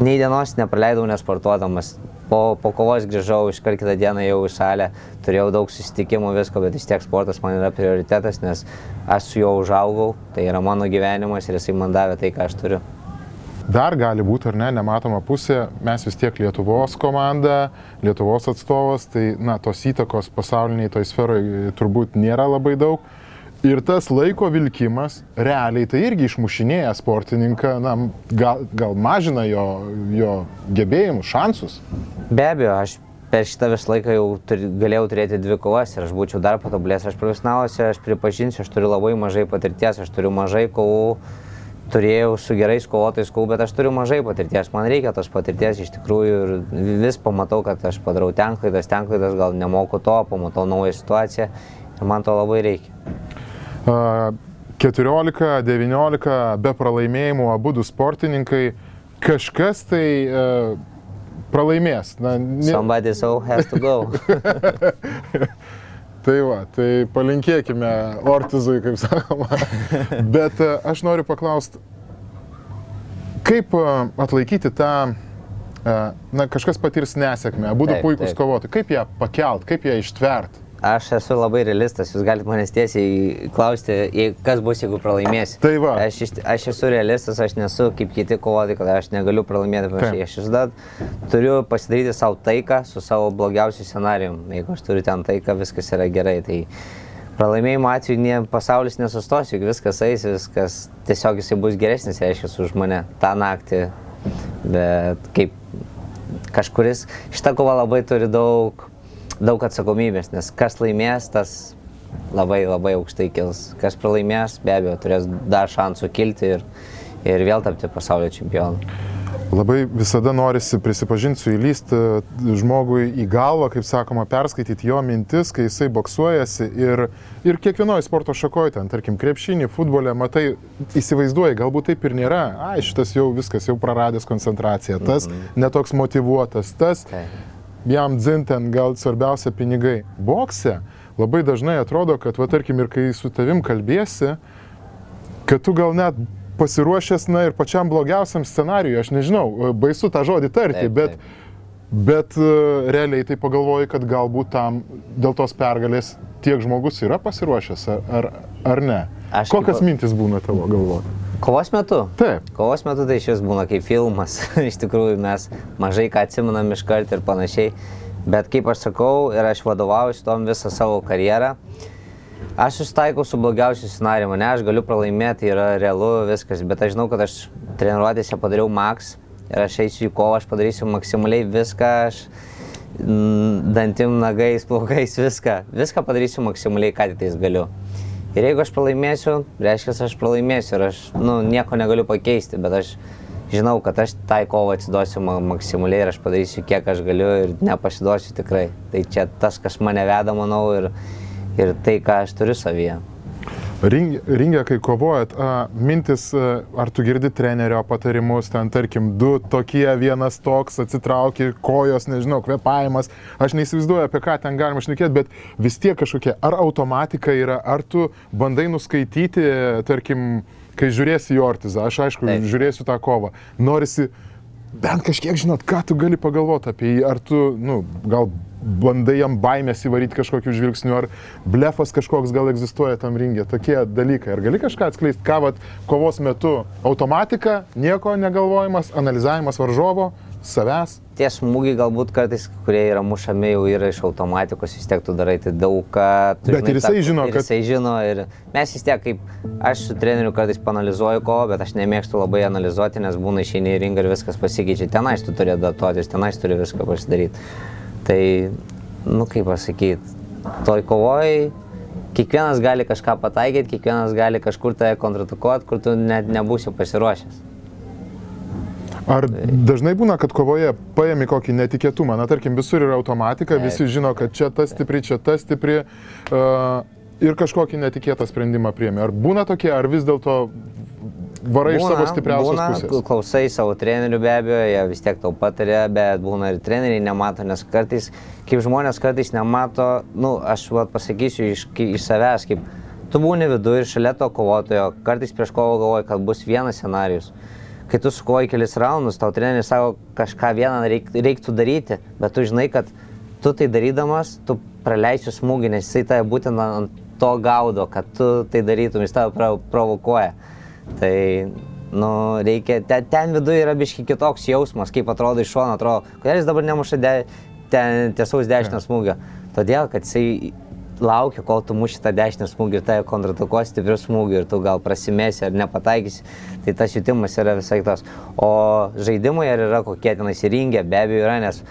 nei dienos nepraleidau nesportuodamas. Po, po kovos grįžau, iškart kitą dieną jau į salę, turėjau daug susitikimų, visko, bet vis tiek sportas man yra prioritetas, nes aš su juo užaugau, tai yra mano gyvenimas ir jisai man davė tai, ką aš turiu. Dar gali būti, ar ne, nematoma pusė, mes vis tiek Lietuvos komanda, Lietuvos atstovas, tai, na, tos įtakos pasauliniai toj sferoje turbūt nėra labai daug. Ir tas laiko vilkimas realiai tai irgi išmušinėja sportininką, na, gal, gal mažina jo, jo gebėjimus, šansus. Be abejo, aš per šitą visą laiką jau turi, galėjau turėti dvi kovas ir aš būčiau dar patobulėjęs. Aš profesionaluose, aš pripažinsiu, aš turiu labai mažai patirties, aš turiu mažai kovų, turėjau su gerais kovotojais kovų, bet aš turiu mažai patirties. Man reikia tos patirties iš tikrųjų ir vis pamatau, kad aš padarau ten klaidas, ten klaidas, gal nemoku to, pamatau naują situaciją ir man to labai reikia. A, 14-19 be pralaimėjimų abu du sportininkai, kažkas tai e, pralaimės. Na, ne, Somebody so has to go. Tai va, tai palinkėkime Ortizui, kaip sakoma. Bet e, aš noriu paklausti, kaip e, atlaikyti tą, na, kažkas patirs nesėkmę, abu du puikūs kovotojai, kaip ją pakelt, kaip ją ištvert. Aš esu labai realistas, jūs galite manęs tiesiai klausti, kas bus, jeigu pralaimėsi. Tai va. Aš, aš esu realistas, aš nesu kaip kiti kovotojai, kad aš negaliu pralaimėti jį. Aš visada turiu pasidaryti savo taiką su savo blogiausiu scenarijum. Jeigu aš turiu ten taiką, viskas yra gerai. Tai pralaimėjimo atveju ne, pasaulis nesustos, juk viskas eis, viskas tiesiog jisai bus geresnis, reiškia, už mane tą naktį. Bet kaip kažkuris, šita kova labai turi daug, daug atsakomybės, nes kas laimės, tas labai labai aukštai kils. Kas pralaimės, be abejo, turės dar šansų kilti ir, ir vėl tapti pasaulio čempionu. Labai visada norisi prisipažinti, įlysti žmogui į galvą, kaip sakoma, perskaityti jo mintis, kai jisai boksuojasi ir, ir kiekvienoje sporto šakoje, ten, tarkim, krepšinį, futbole, matai, įsivaizduoji, galbūt taip ir nėra, ai, šitas jau viskas, jau praradęs koncentraciją, tas netoks motivuotas, tas Taip. Jam dzinten gal svarbiausia pinigai. Bokse labai dažnai atrodo, kad, va, tarkim, ir kai su tavim kalbėsi, kad tu gal net pasiruošęs, na ir pačiam blogiausiam scenarijui, aš nežinau, baisu tą žodį tarti, Taip, bet, bet e, realiai tai pagalvoji, kad galbūt tam dėl tos pergalės tiek žmogus yra pasiruošęs, ar, ar, ar ne. Aš Kokios kaip- mintis būna tavo galvoje? Kovos metu? Taip. Kovos metu tai šis būna kaip filmas. iš tikrųjų mes mažai ką atsimenam iš karto ir panašiai. Bet kaip aš sakau, ir aš vadovauju tom visą savo karjerą, aš susitaikau su blogiausiu scenariumi. Ne, aš galiu pralaimėti, yra realu viskas, bet aš žinau, kad aš treniruotėse padariau maks ir aš eisiu į kovą, aš padarysiu maksimaliai viską, aš dantim, nagais, plaukais, viską, viską padarysiu maksimaliai, ką tik tais galiu. Ir jeigu aš pralaimėsiu, reiškia, aš pralaimėsiu ir aš nu, nieko negaliu pakeisti, bet aš žinau, kad aš tai kovą atsiduosiu ma- maksimaliai ir aš padarysiu kiek aš galiu ir nepasiduosiu tikrai. Tai čia tas, kas mane veda, manau, ir, ir tai, ką aš turiu savyje. Ring, ringė, kai kovojat, a, mintis, a, ar tu girdi trenerio patarimus, ten tarkim, du tokie, vienas toks, atsitrauki, kojos, nežinau, kvepavimas, aš neįsivaizduoju, apie ką ten galima šnekėti, bet vis tiek kažkokia, ar automatika yra, ar tu bandai nuskaityti, tarkim, kai žiūrėsi į Ortizą, aš aišku, Taip. žiūrėsiu tą kovą, norisi bent kažkiek žinot, ką tu gali pagalvoti apie jį, ar tu, nu, gal bandai jam baimės įvaryti kažkokiu žvilgsniu, ar blefas kažkoks gal egzistuoja tam ringė, tokie dalykai. Ar gali kažką atskleisti, ką vat kovos metu automatika, nieko negalvojimas, analizavimas varžovo, savęs. Tie smūgiai galbūt kartais, kurie yra mušami jau yra iš automatikos, vis tiek tu darai tai daug ką. tu Bet ir žinai jisai tą- žino, ir kad- Jisai žino ir mes vis tiek kaip, aš su treneriu kartais panalizuoju kovą, bet aš nemėgstu labai analizuoti, nes būna išeini į ringą ir viskas pasikeičia. Tenais tu turi adaptuotis, tenais turi viską pasidaryti. Tai, nu kaip pasakyti, toj kovoj kiekvienas gali kažką pataikyti, kiekvienas gali kažkur tave kontratakuoti, kur tu net nebūsi pasiruošęs. Ar dažnai būna, kad kovoje paėmi kokį netikėtumą, na tarkim, visur yra automatika, visi žino, kad čia tas stipri, čia tas stipri uh, ir kažkokį netikėtą sprendimą priemi. Ar būna tokie, ar vis dėlto varai iš savo stipriausios būna, pusės? Klausai savo trenerių be abejo, jie vis tiek tau patarė, bet būna ir treneriai nemato, nes kartais, kaip žmonės kartais nemato, nu, aš vat, pasakysiu iš, iš savęs, kaip tu būni viduje ir šalia to kovotojo, kartais prieš kovą galvoji, kad bus vienas scenarius. Kai tu sukoji kelis raundus, tau treneris sako, kažką vieną reik, reiktų daryti, bet tu žinai, kad tu tai darydamas, tu praleisi smūgį, nes jisai tave būtent ant to gaudo, kad tu tai darytum, jis tave pro- provokuoja. Tai, nu, reikia, ten, ten viduje yra biški kitoks jausmas, kaip atrodo iš šono, atrodo, kodėl jis dabar nemuša de, ten tiesaus dešinio smūgio. Todėl, kad jisai laukia, kol tu muši tą dešinę smūgį ir tave kontratakuos stipriu smūgiu ir tu gal prasimėsi ar nepataikysi. Tai tas jutimas yra visai tas. O žaidimai ar yra kokie tenais įringę, be abejo yra, nes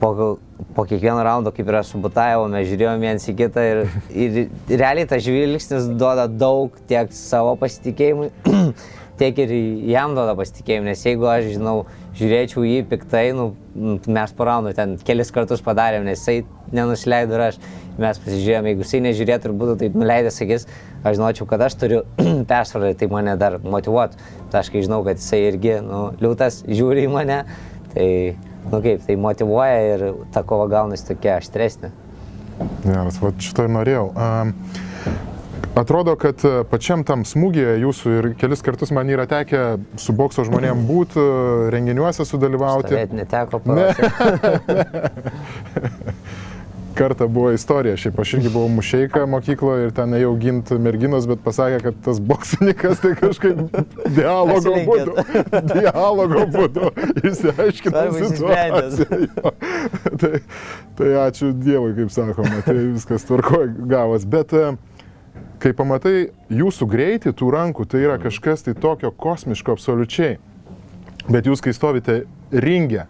po, po kiekvieno raundo, kaip yra su Butajevo, mes žiūrėjome viens į kitą ir, ir realiai tas žvilgsnis duoda daug tiek savo pasitikėjimui, tiek ir jam duoda pasitikėjimą, nes jeigu aš, žinau, žiūrėčiau jį piktai, nu, mes po raundų ten kelis kartus padarėm, nes jisai nenusileido ir aš, mes pasižiūrėjome, jeigu jisai nežiūrėtų ir būtų taip nuleidęs akis, aš žinočiau, kad aš turiu persvarą, tai mane dar motivuotų. Tai aš kai žinau, kad jisai irgi, nu, liūtas žiūri į mane, tai, nu kaip, tai motivuoja ir ta kova gaunasi tokia aštresnė. Geras, va šito ir norėjau. Um, atrodo, kad pačiam tam smūgėje jūsų ir kelis kartus man yra tekę su bokso žmonėm būti, renginiuose sudalyvauti. Bet neteko parašyti. Kartą buvo istorija, šiaip aš irgi buvau mušeika mokykloje ir ten ėjau ginti merginos, bet pasakė, kad tas boksininkas tai kažkaip dialogo būdu, dialogo būdu išsiaiškino situaciją. Tai, tai ačiū Dievui, kaip sakoma, tai viskas tvarkoja gavas. Bet e, kai pamatai jūsų greitį tų rankų, tai yra kažkas tai tokio kosmiško absoliučiai. Bet jūs, kai stovite ringę,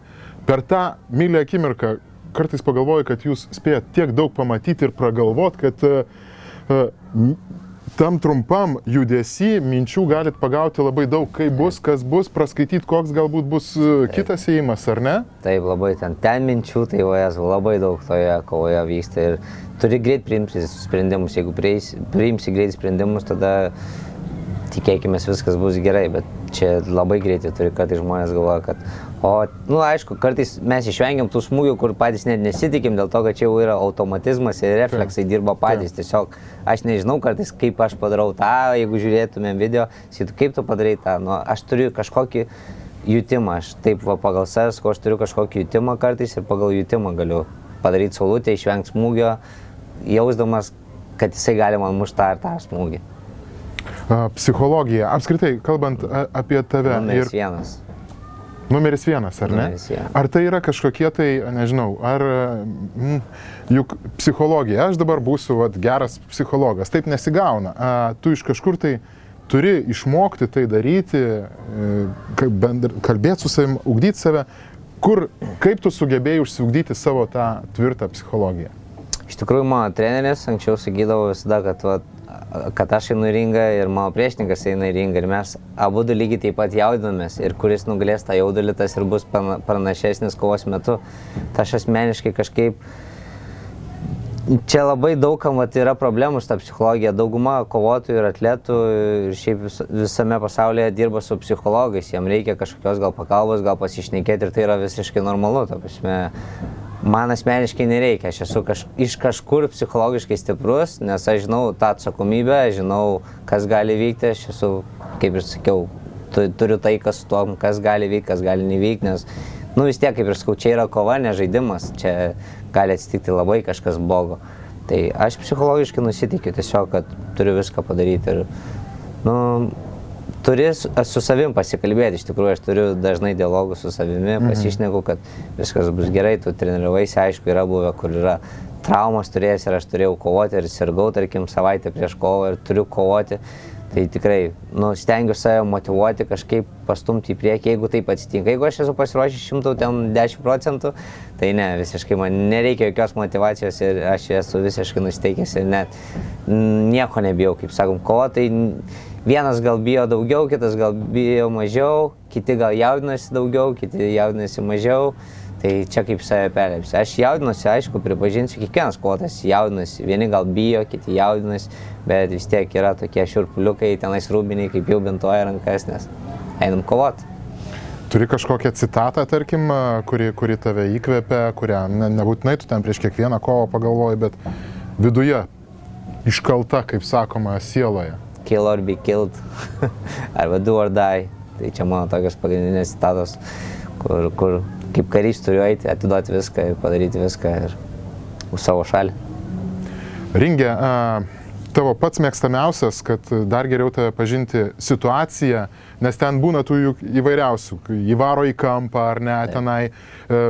per tą mylę akimirką kartais pagalvoju, kad jūs spėjat tiek daug pamatyti ir pragalvot, kad uh, uh, tam trumpam judesi minčių galit pagauti labai daug, kaip bus, kas bus, praskaityti, koks galbūt bus uh, kitas įėjimas, ar ne? Taip, labai ten, ten minčių, tai vajas labai daug toje kovoje vyksta ir turi greit priimti sprendimus. Jeigu priimsi greit sprendimus, tada tikėkime viskas bus gerai, bet čia labai greitai turi, kad žmonės galvoja, kad, o, nu aišku, kartais mes išvengiam tų smūgių, kur patys net nesitikim, dėl to, kad čia jau yra automatizmas ir refleksai dirba patys. Tiesiog aš nežinau kartais, kaip aš padarau tą, jeigu žiūrėtumėm video, sakytų, kaip tu padarai tą, nu, aš turiu kažkokį jutimą, aš taip va, pagal savęs, ko aš turiu kažkokį jutimą kartais ir pagal jutimą galiu padaryti saulutę, išvengti smūgio, jausdamas, kad jisai gali man mušti tą ar tą smūgį. Psichologija, apskritai, kalbant apie tave. Numeris vienas. Numeris vienas, ar ne? Numeris vienas. Ar tai yra kažkokie tai, nežinau, ar mm, juk psichologija, aš dabar būsiu vat, geras psichologas, taip nesigauna. A, tu iš kažkur tai turi išmokti tai daryti, kalbėti su savim, ugdyti save. Kur, kaip tu sugebėjai užsiugdyti savo tą tvirtą psichologiją? Iš tikrųjų, mano treneris anksčiau sakydavo visada, kad, va, kad aš einu į ringą ir mano priešininkas eina į ringą ir mes abu du lygiai taip pat jaudinamės ir kuris nugalės tą jaudulį, tas ir bus pranašesnis kovos metu. Tai aš asmeniškai kažkaip Čia labai daugam yra problemų su ta psichologija. Dauguma kovotojų ir atletų ir šiaip vis, visame pasaulyje dirba su psichologais. Jam reikia kažkokios gal pagalbos, gal pasišnekėti ir tai yra visiškai normalu. ta prasme. Man asmeniškai nereikia. Aš esu kaž, iš kažkur psichologiškai stiprus, nes aš žinau tą atsakomybę, žinau, kas gali vykti. Aš esu, kaip ir sakiau, tu, turiu tai, kas su tom, kas gali vykti, kas gali nevykti, nes, nu vis tiek, kaip ir sakau, čia yra kova, ne žaidimas, čia gali atsitikti labai kažkas blogo. Tai aš psichologiškai nusitikiu tiesiog, kad turiu viską padaryti ir, nu, turi su, savim pasikalbėti, iš tikrųjų aš turiu dažnai dialogų su savimi, pasišneku, kad viskas bus gerai, tu treniruojiesi, aišku, yra buvę, kur yra traumas turėjęs ir aš turėjau kovoti ir sirgau, tarkim, savaitę prieš kovą ir turiu kovoti. Tai tikrai, nu, stengiuosi save motivuoti, kažkaip pastumti į priekį, jeigu taip atsitinka. Jeigu aš esu pasiruošęs 110 procentų, tai ne, visiškai man nereikia jokios motivacijos ir aš esu visiškai nusteikęs ir net nieko nebijau, kaip sakom, kovo, tai vienas gal bijo daugiau, kitas gal bijo mažiau, kiti gal jaudinasi daugiau, kiti jaudinasi mažiau. Tai čia kaip save perleipsi. Aš jaudinuosi, aišku, pripažinsiu, kiekvienas kotas jaudinasi. Vieni gal bijo, kiti jaudinasi, bet vis tiek yra tokie šurpuliukai, tenais rūbiniai, kaip jau bintuoja rankas, nes einam kovoti. Turi kažkokią citatą, tarkim, kuri, kuri tave įkvėpia, kurią ne, nebūtinai tu ten prieš kiekvieną kovą pagalvoji, bet viduje iškalta, kaip sakoma, sieloje. Kill or be killed. Arba do or die. Tai čia mano tokios pagrindinės citatos, kur, kur kaip karys turiu eiti, atiduoti viską ir padaryti viską ir už savo šalį. Ringė, tavo pats mėgstamiausias, kad dar geriau tave pažinti situaciją, nes ten būna tų juk įvairiausių, įvaro į kampą ar ne, tenai e,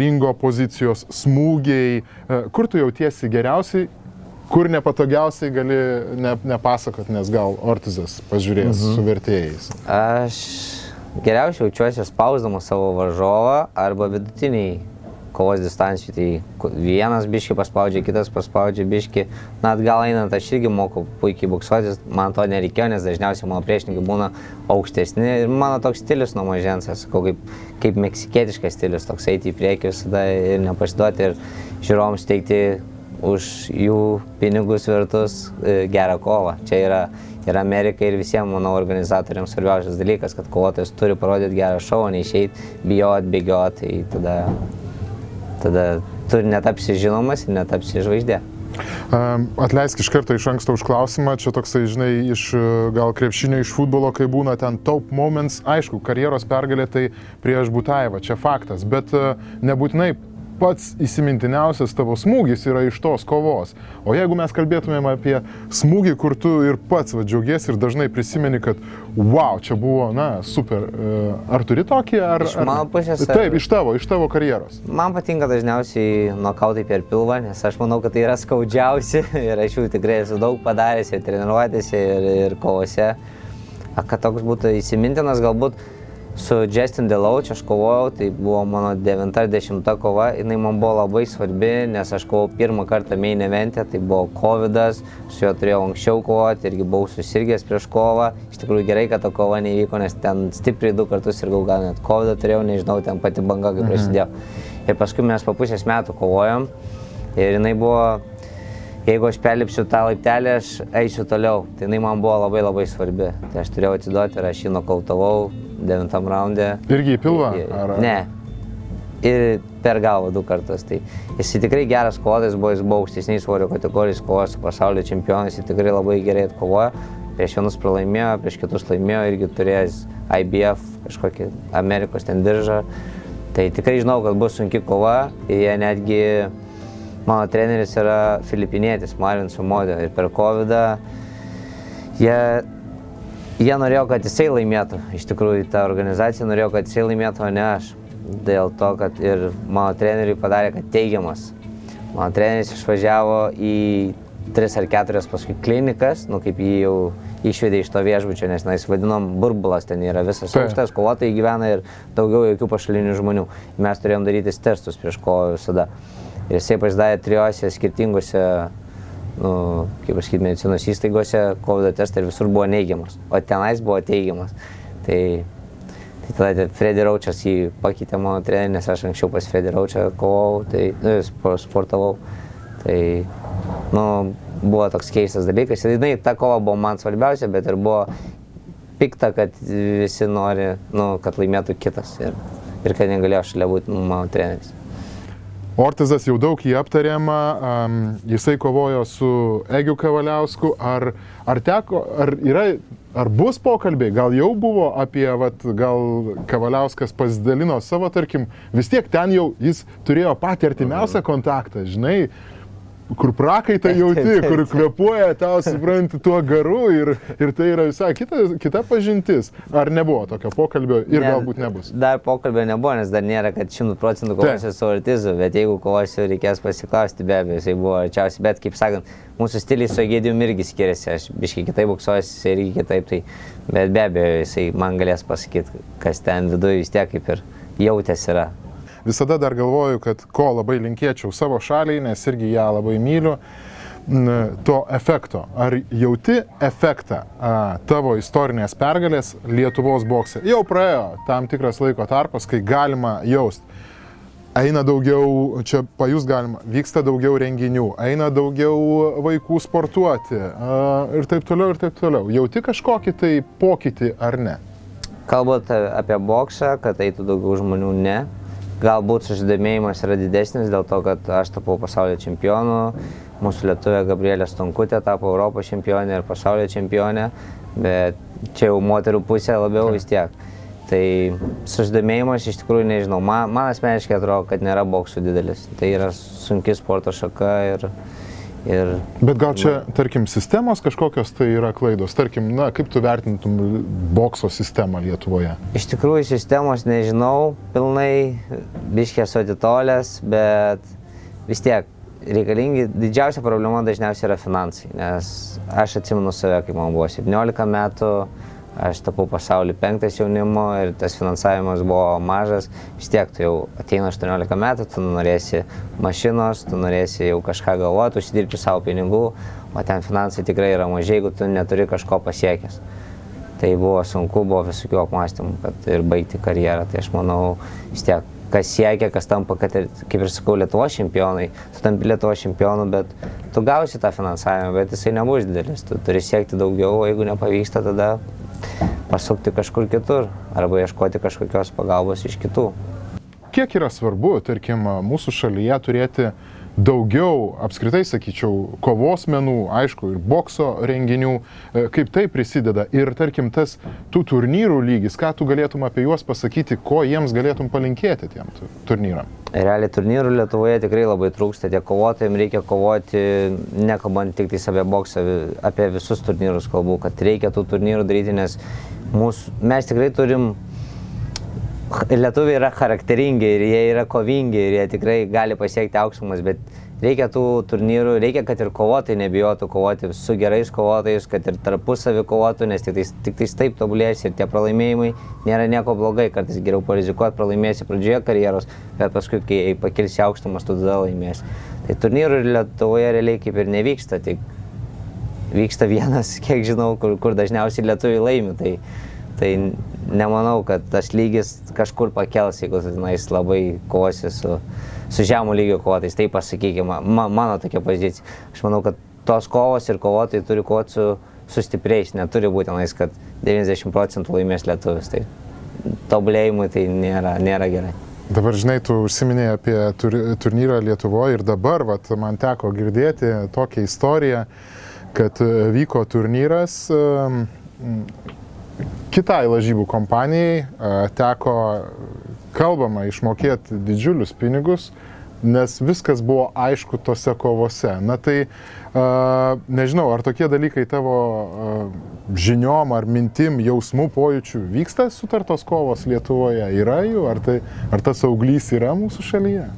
ringo pozicijos, smūgiai, e, kur tu jautiesi geriausiai, kur nepatogiausiai gali ne, nepasakot, nes gal Ortizas pažiūrės mhm. su vertėjais. Aš geriausiai jaučiuosi spausdamas savo varžovą arba vidutiniai kovos distancijų. Tai vienas biški paspaudžia, kitas paspaudžia biški. Na, atgal einant, aš irgi moku puikiai buksuotis, man to nereikėjo, nes dažniausiai mano priešininkai būna aukštesni. Ir mano toks stilius nuo mažens, sakau, kaip, kaip meksikietiškas stilius, toks eiti į priekį visada ir nepasiduoti ir žiūrovams teikti už jų pinigus vertus e, gerą kovą. Čia yra ir Amerikai, ir visiems mano organizatoriams svarbiausias dalykas, kad kovotojas turi parodyti gerą šou, neišeiti, bijot, bėgiot, tai tada, tada tu netapsi žinomas ir netapsi žvaigždė. Atleisk iš karto iš anksto už klausimą, čia toksai, žinai, iš gal krepšinio, iš futbolo, kai būna ten top moments, aišku, karjeros pergalė tai prieš Butaevą, čia faktas, bet nebūtinai pats įsimintiniausias tavo smūgis yra iš tos kovos. O jeigu mes kalbėtumėm apie smūgį, kur tu ir pats va, džiaugiesi ir dažnai prisimeni, kad wow, čia buvo, na, super. E, ar turi tokį, ar... Iš mano pusės. Ar... Taip, iš tavo, iš tavo karjeros. Man patinka dažniausiai nokautai per pilvą, nes aš manau, kad tai yra skaudžiausi ir aš jų tikrai esu daug padaręs ir treniruotėse, ir, ir kovose. Kad toks būtų įsimintinas, galbūt Su Justin Delauč aš kovojau, tai buvo mano 90 kova, jinai man buvo labai svarbi, nes aš kovojau pirmą kartą main eventę, tai buvo COVID, su juo turėjau anksčiau kovoti, irgi buvau susirgęs prieš kovą. Iš tikrųjų gerai, kad ta kova nevyko, nes ten stipriai du kartus ir gal net COVID turėjau, nežinau, ten pati banga kaip prasidėjo. Mhm. Ir paskui mes po pusės metų kovojom ir jinai buvo jeigu aš perlipsiu tą laiptelį, aš eisiu toliau. Tai jinai man buvo labai labai svarbi. Tai aš turėjau atsiduoti ir aš jį nokautavau devintam raundė. Irgi į pilvą? Ar... Ne. Ir per galvą du kartus. Tai jis tikrai geras kovotojas buvo, jis buvo aukštesniais svorio kategorijais, kovojo su pasaulio čempionais, jis tikrai labai gerai atkovojo. Prieš vienus pralaimėjo, prieš kitus laimėjo, irgi turėjęs IBF, kažkokį Amerikos ten diržą. Tai tikrai žinau, kad bus sunki kova ir jie netgi Mano treneris yra filipinietis, Marvin Sumodė. Ir per COVID jie, jie norėjo, kad jisai laimėtų. Iš tikrųjų, ta organizacija norėjo, kad jisai laimėtų, o ne aš. Dėl to, kad ir mano treneriui padarė, kad teigiamas. Mano treneris išvažiavo į tris ar keturias paskui klinikas, nu kaip jį jau išvedė iš to viešbučio, nes mes vadinom burbulas, ten yra visas aukštas, kovotojai gyvena ir daugiau jokių pašalinių žmonių. Mes turėjom daryti testus prieš kovą visada. Ir jisai pasidarė trijose skirtingose, nu, kaip pasakyti, medicinos įstaigose COVID testai visur buvo neigiamas, o tenais buvo teigiamas. Tai, tai tada Freddy Raučias jį pakeitė mano trenerį, nes aš anksčiau pas Freddy Raučią kovau, tai nu, sportavau. Tai, nu, buvo toks keistas dalykas. Ir jinai, ta kova buvo man svarbiausia, bet ir buvo pikta, kad visi nori, nu, kad laimėtų kitas ir, ir kad negalėjo šalia būti mano treneris. Ortizas jau daug jį aptarėma, um, jisai kovojo su Egiu Kavaliausku, ar, ar teko, ar yra, ar bus pokalbiai, gal jau buvo apie, vat, gal Kavaliauskas pasidalino savo, tarkim, vis tiek ten jau jis turėjo patį artimiausią kontaktą, žinai, kur prakaitą jauti, kur kvepuoja tau, supranti, tuo garu ir, ir tai yra visai kita, kita pažintis. Ar nebuvo tokio pokalbio ir Ne, galbūt nebus? Dar pokalbio nebuvo, nes dar nėra, kad 100 procentų kovosiu su artizu, bet jeigu kovosiu, reikės pasiklausti, be abejo, jisai buvo arčiausiai, bet kaip sakant, mūsų stiliai su Egidijum irgi skiriasi, aš biškai kitaip buksuosi, jisai irgi kitaip, tai bet be abejo, jisai man galės pasakyti, kas ten viduje vis tiek kaip ir jautės yra. Visada dar galvoju, kad ko labai linkėčiau savo šaliai, nes irgi ją labai myliu, to efekto. Ar jauti efektą a, tavo istorinės pergalės Lietuvos bokse? Jau praėjo tam tikras laiko tarpas, kai galima jausti. Eina daugiau, čia pajus galima, vyksta daugiau renginių, eina daugiau vaikų sportuoti a, ir taip toliau, ir taip toliau. Jauti kažkokį tai pokytį ar ne? Kalbant apie boksą, kad eitų daugiau žmonių, ne. Galbūt susidomėjimas yra didesnis dėl to, kad aš tapau pasaulio čempionu, mūsų lietuvė Gabrielė Stonkutė tapo Europos čempionė ir pasaulio čempionė, bet čia jau moterų pusė labiau vis tiek. Tai susidomėjimas iš tikrųjų nežinau, man, man asmeniškai atrodo, kad nėra boksų didelis. Tai yra sunki sporto šaka ir, ir Bet gal čia, tarkim, sistemos kažkokios tai yra klaidos? Tarkim, na, kaip tu vertintum bokso sistemą Lietuvoje? Iš tikrųjų, sistemos nežinau pilnai, biškė esu atitolęs, bet vis tiek reikalingi, didžiausia problema dažniausiai yra finansai, nes aš atsimenu save, kai man buvo 17 metų, aš tapau pasaulį penktas jaunimo ir tas finansavimas buvo mažas, vis tiek tu jau ateina 18 metų, tu norėsi mašinos, tu norėsi jau kažką galvoti, užsidirbti savo pinigų, o ten finansai tikrai yra mažai, jeigu tu neturi kažko pasiekęs. Tai buvo sunku, buvo visokių apmąstymų, kad ir baigti karjerą. Tai aš manau, vis tiek, kas siekia, kas tampa, kad ir, kaip ir sakau, Lietuvos čempionai, tu tampi Lietuvos čempionu, bet tu gausi tą finansavimą, bet jisai nebus didelis. Tu turi siekti daugiau, o jeigu nepavyksta, tada pasukti kažkur kitur arba ieškoti kažkokios pagalbos iš kitų. Kiek yra svarbu, tarkim, mūsų šalyje turėti daugiau, apskritai sakyčiau, kovos menų, aišku, ir bokso renginių, e, kaip tai prisideda ir, tarkim, tas tų turnyrų lygis, ką tu galėtum apie juos pasakyti, ko jiems galėtum palinkėti tiem tu- turnyram. Realiai turnyrų Lietuvoje tikrai labai trūksta, tiek kovotojams reikia kovoti, nekalbant tik tais apie boksą, apie visus turnyrus kalbu, kad reikia tų turnyrų daryti, nes mūsų, mes tikrai turim, lietuviai yra charakteringi ir jie yra kovingi ir jie tikrai gali pasiekti aukštumas, bet reikia tų turnyrų, reikia, kad ir kovotojai nebijotų kovoti su gerais kovotojais, kad ir tarpusavį kovotų, nes tik tais, tik tais taip tobulės ir tie pralaimėjimai nėra nieko blogai, kartais geriau parizikuoti, pralaimėsi pradžioje karjeros, bet paskui, kai pakilsi aukštumas, tu tada laimėsi. Tai turnyrų Lietuvoje realiai kaip ir nevyksta, tik vyksta vienas, kiek žinau, kur, kur dažniausiai lietuviai laimi. Tai, tai nemanau, kad tas lygis kažkur pakels, jeigu tu tenais labai kovosi su, su žemų lygio kovotais. Tai pasakykime, ma, mano tokia pozicija. Aš manau, kad tos kovos ir kovotojai turi kovoti su, su stipriais. Neturi būti tenais, kad 90 procentų laimės lietuvis. Tai tobulėjimui tai nėra, nėra gerai. Dabar, žinai, tu užsiminėjai apie tur, turnyrą Lietuvoje ir dabar, vat, man teko girdėti tokią istoriją, kad e, vyko turnyras em, kitai lažybų kompanijai, e, teko kalbama išmokėti didžiulius pinigus, nes viskas buvo aišku tose kovose. Na tai a, nežinau, ar tokie dalykai tavo a, žiniom ar mintim, jausmų, pojūčių vyksta sutartos kovos Lietuvoje? Yra jų? Ar, tai, ar tas auglys yra mūsų šalyje?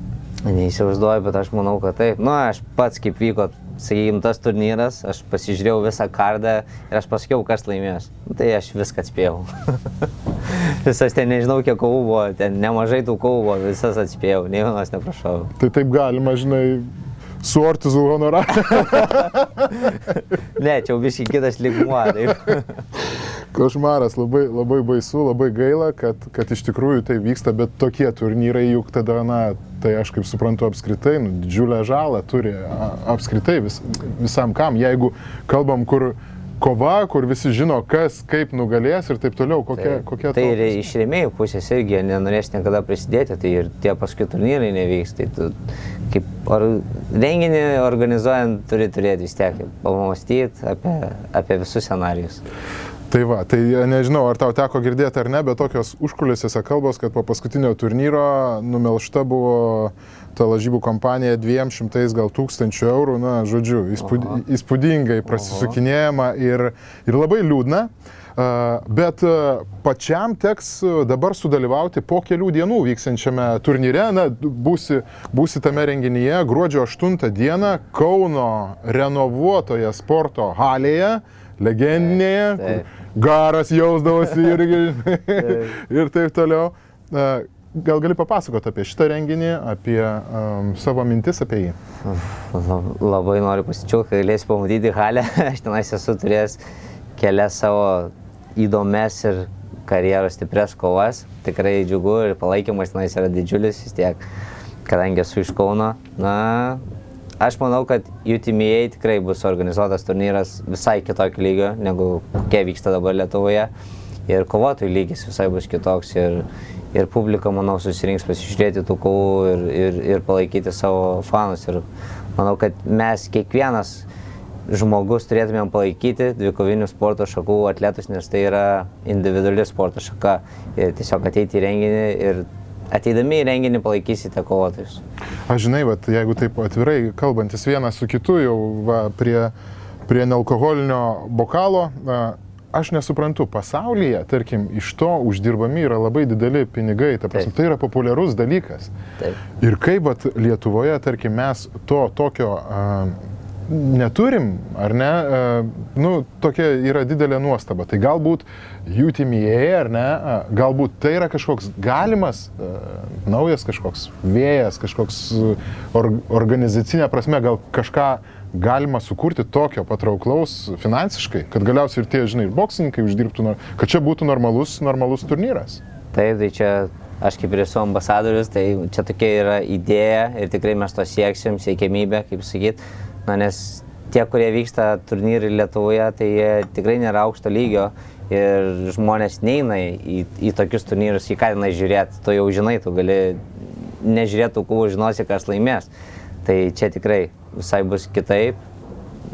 Neįsivaizduoju, bet aš manau, kad taip. Nu, aš pats kaip vyko, sakykime, tas turnyras, aš pasižiūrėjau visą kardą ir aš pasakiau, kas laimės. Nu, tai aš viską atspėjau. visas ten nežinau, kiek kovų buvo, ten nemažai tų kovų buvo, visas atspėjau, nei vienos neprašau. Tai taip galima, žinai, su ortizu honorarą. Ne, čia jau visiškai kitas lygmuo. Taip. Košmaras, labai, labai baisu, labai gaila, kad, kad iš tikrųjų tai vyksta, bet tokie turnyrai juk tada, na, tai aš kaip suprantu apskritai, nu, didžiulę žalą turi apskritai vis, visam kam. Jeigu kalbam, kur kova, kur visi žino, kas kaip nugalės ir taip toliau. Kokia, kokia tai ir iš rėmėjų pusės irgi nenorės niekada prisidėti, tai ir tie paskui turnyrai nevyks. Tai tu, kaip or, renginį organizuojant turi turėti vis tiek pamastyti apie, apie visus scenarius. Tai va, tai nežinau, ar tau teko girdėti ar ne, bet tokios užkulisiuose kalbos, kad po paskutinio turnyro numelšta buvo ta lažybų kompanija 200 gal tūkstančių eurų, na, žodžiu, įspūd, įspūdingai prasisukinėjama ir, ir labai liūdna. Bet pačiam teks dabar sudalyvauti po kelių dienų vyksiančiame turnyre. Na, būsi, būsi tame renginyje gruodžio 8 dieną Kauno renovuotoje sporto halėje, legendinėje, Taip, kur garas jausdavosi irgi ir taip toliau. Gal gali papasakoti apie šitą renginį, apie um, savo mintis apie jį? Lab- Labai noriu pasidžiaugti, kad galėsiu pamatyti halę. Aš tenais esu turėjęs kelias savo įdomias ir karjeros stipres kovas. Tikrai džiugu ir palaikymas tenais yra didžiulis vis tiek, kadangi esu iš Kauno. Na, aš manau, kad UTMA tikrai bus organizuotas turnyras visai kitokio lygio, negu kokie vyksta dabar Lietuvoje. Ir kovotojų lygis visai bus kitoks. Ir, ir publika, manau, susirinks pasižiūrėti tų kovų ir, ir, ir palaikyti savo fanus. Ir manau, kad mes kiekvienas žmogus turėtumėm palaikyti dvikovinių sporto šakų atletus, nes tai yra individuali sporto šaka. Ir tiesiog ateiti į renginį ir ateidami į renginį palaikysite kovotojus. Aš žinai, vat, jeigu taip atvirai kalbantis vienas su kitu jau va, prie, prie nealkoholinio bokalo, a, aš nesuprantu, pasaulyje, tarkim, iš to uždirbami yra labai dideli pinigai, ta prasme, tai yra populiarus dalykas. Taip. Ir kaip vat, Lietuvoje, tarkim, mes to tokio a, neturim, ar ne, a, nu, tokia yra didelė nuostaba. Tai galbūt UTMA, ar ne, a, galbūt tai yra kažkoks galimas, a, naujas kažkoks vėjas, kažkoks or, organizacinė prasme, gal kažką galima sukurti tokio patrauklaus finansiškai, kad galiausiai ir tie, žinai, ir boksininkai uždirbtų, kad čia būtų normalus, normalus turnyras. Taip, tai čia aš kaip ir esu ambasadorius, tai čia tokia yra idėja ir tikrai mes to sieksim, siekiamybė, kaip sakyt. Na, nes tie, kurie vyksta turnyrai Lietuvoje, tai jie tikrai nėra aukšto lygio ir žmonės neina į, į tokius turnyrus, į ką tenai žiūrėti. Tu jau žinai, tu gali nežiūrėti tų kovų, žinosi, kas laimės. Tai čia tikrai visai bus kitaip,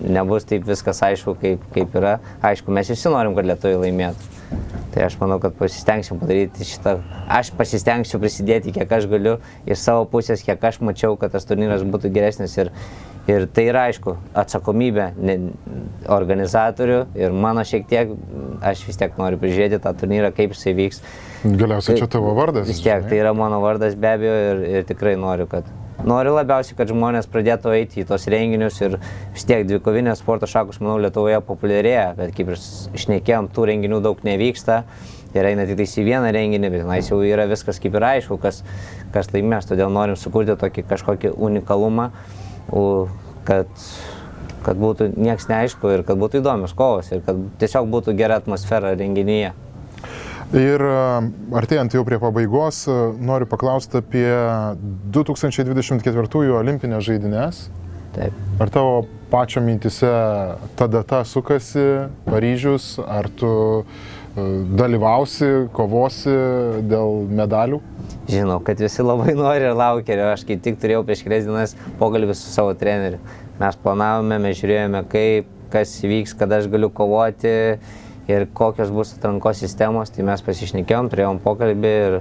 nebus taip viskas aišku, kaip, kaip yra. Aišku, mes visi norim, kad lietuviai laimėtų. Tai aš manau, kad pasistengsiu padaryti šitą. Aš pasistengsiu prisidėti, kiek aš galiu iš savo pusės, kiek aš mačiau, kad tas turnyras būtų geresnis. Ir, ir tai yra aišku, atsakomybė ne, organizatorių ir mano šiek tiek, aš vis tiek noriu prižiūrėti tą turnyrą, kaip jisai vyks. Galiausiai čia tavo vardas. Vis tiek, žinai. tai yra mano vardas be abejo ir, ir tikrai noriu, kad noriu labiausiai, kad žmonės pradėtų eiti į tos renginius ir vis tiek dvikovinės sporto šakos, manau, Lietuvoje populiarėja, bet kaip ir s- šnekėjom, tų renginių daug nevyksta. Ir eina tik į vieną renginį, bet tenais jau yra viskas kaip ir aišku, kas, kas laimės. Todėl norim sukurti tokį kažkokį unikalumą, kad, kad būtų nieks neaišku ir kad būtų įdomios kovos ir kad tiesiog būtų gera atmosfera renginyje. Ir a, artėjant jau prie pabaigos, a, noriu paklausti apie 2024 olimpinės žaidynės. Taip. Ar tavo pačio mintise ta data sukasi, Paryžius, ar tu a, dalyvausi, kovosi dėl medalių? Žinau, kad visi labai nori ir laukia ir aš kaip tik turėjau prieš kelias dienas pokalbį su savo treneriu. Mes planavome, mes žiūrėjome, kaip, kas įvyks, kada aš galiu kovoti ir kokios bus atrankos sistemos, tai mes pasišnekėjom, turėjom pokalbį ir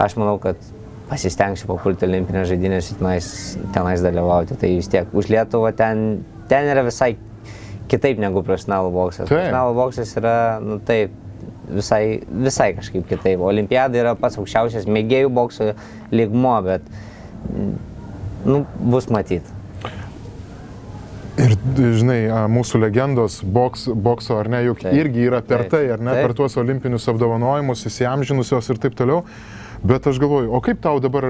aš manau, kad pasistengsiu papulti olimpinės žaidynės ir tenais, tenais dalyvauti. Tai vis tiek už Lietuvą ten, ten yra visai kitaip negu profesionalų boksas. Taip. Profesionalų boksas yra, nu taip, visai, visai kažkaip kitaip. Olimpiada yra pats aukščiausias mėgėjų bokso lygmo, bet nu, bus matyti. Ir, žinai, mūsų legendos boks, bokso, ar ne, juk Taip. irgi yra per Taip. tai, ar ne, Taip. per tuos olimpinius apdovanojimus, įsiamžinusios ir taip toliau. Bet aš galvoju, o kaip tau dabar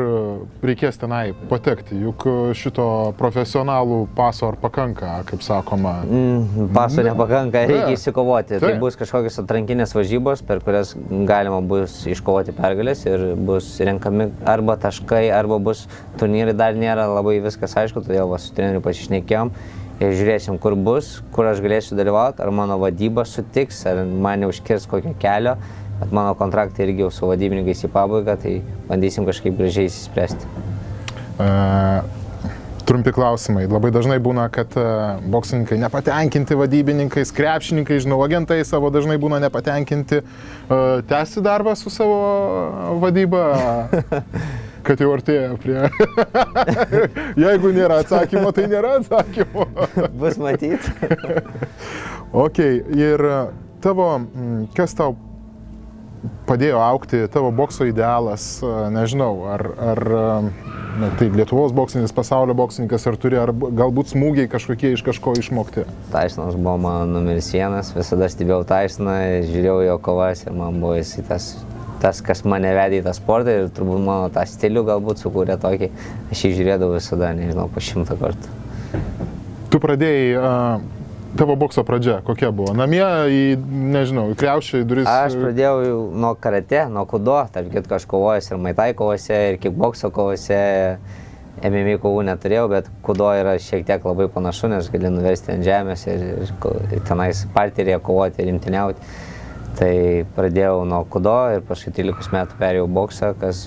reikės tenai patekti, juk šito profesionalų paso ar pakanka, kaip sakoma. Mm, Paso nepakanka, reikia įsikovoti. Tai Taip. bus kažkokios atrankinės varžybos, per kurias galima bus iškovoti pergalės ir bus renkami arba taškai, arba bus turnyrai, dar nėra labai viskas aišku, todėl va, su treneriu pasišnekėjom Ir žiūrėsim, kur bus, kur aš galėsiu dalyvauti, ar mano vadyba sutiks, ar man neužkirs kokio kelio. Bet mano kontraktai irgi jau su vadybininkais į pabaigą, tai bandysim kažkaip gražiai įsispręsti. E, Trumpi klausimai. Labai dažnai būna, kad e, boksininkai nepatenkinti vadybininkais, krepšininkai, žinau, agentai savo dažnai būna nepatenkinti. E, Tęsti darbą su savo vadyba, kad jau artėja prie... Jeigu nėra atsakymo, tai nėra atsakymo. Bus matyti. Ok, ir e, tavo, kas tau padėjo aukti, tavo bokso idealas, e, nežinau, ar, ar e, na, tai Lietuvos boksininkas, pasaulio boksininkas, ar turi, ar galbūt smūgiai kažkokie iš kažko išmokti. Taisonas buvo mano numeris vienas, visada stebėjau Taisoną, žiūrėjau jo kovas ir man buvo jis tas, tas, kas mane vedė į tą sportą ir turbūt mano tą stilių galbūt sukūrė tokį. Aš jį žiūrėdavau visada, nežinau, po šimtą kartų. Tu pradėjai, a, tavo bokso pradžia kokia buvo? Namie į, nežinau, į kreušį duris. Aš pradėjau jau nuo karate, nuo kudo, tarp kitko aš kovojęs ir maitai kovose, ir kickbokso kovose. MMA kovų neturėjau, bet kudo yra šiek tiek labai panašu, nes gali nuversti ant žemės ir, ir, ir tenais parterėje kovoti ir imtiniauti. Tai pradėjau nuo kudo ir paskui 13 metų perėjau boksą, kas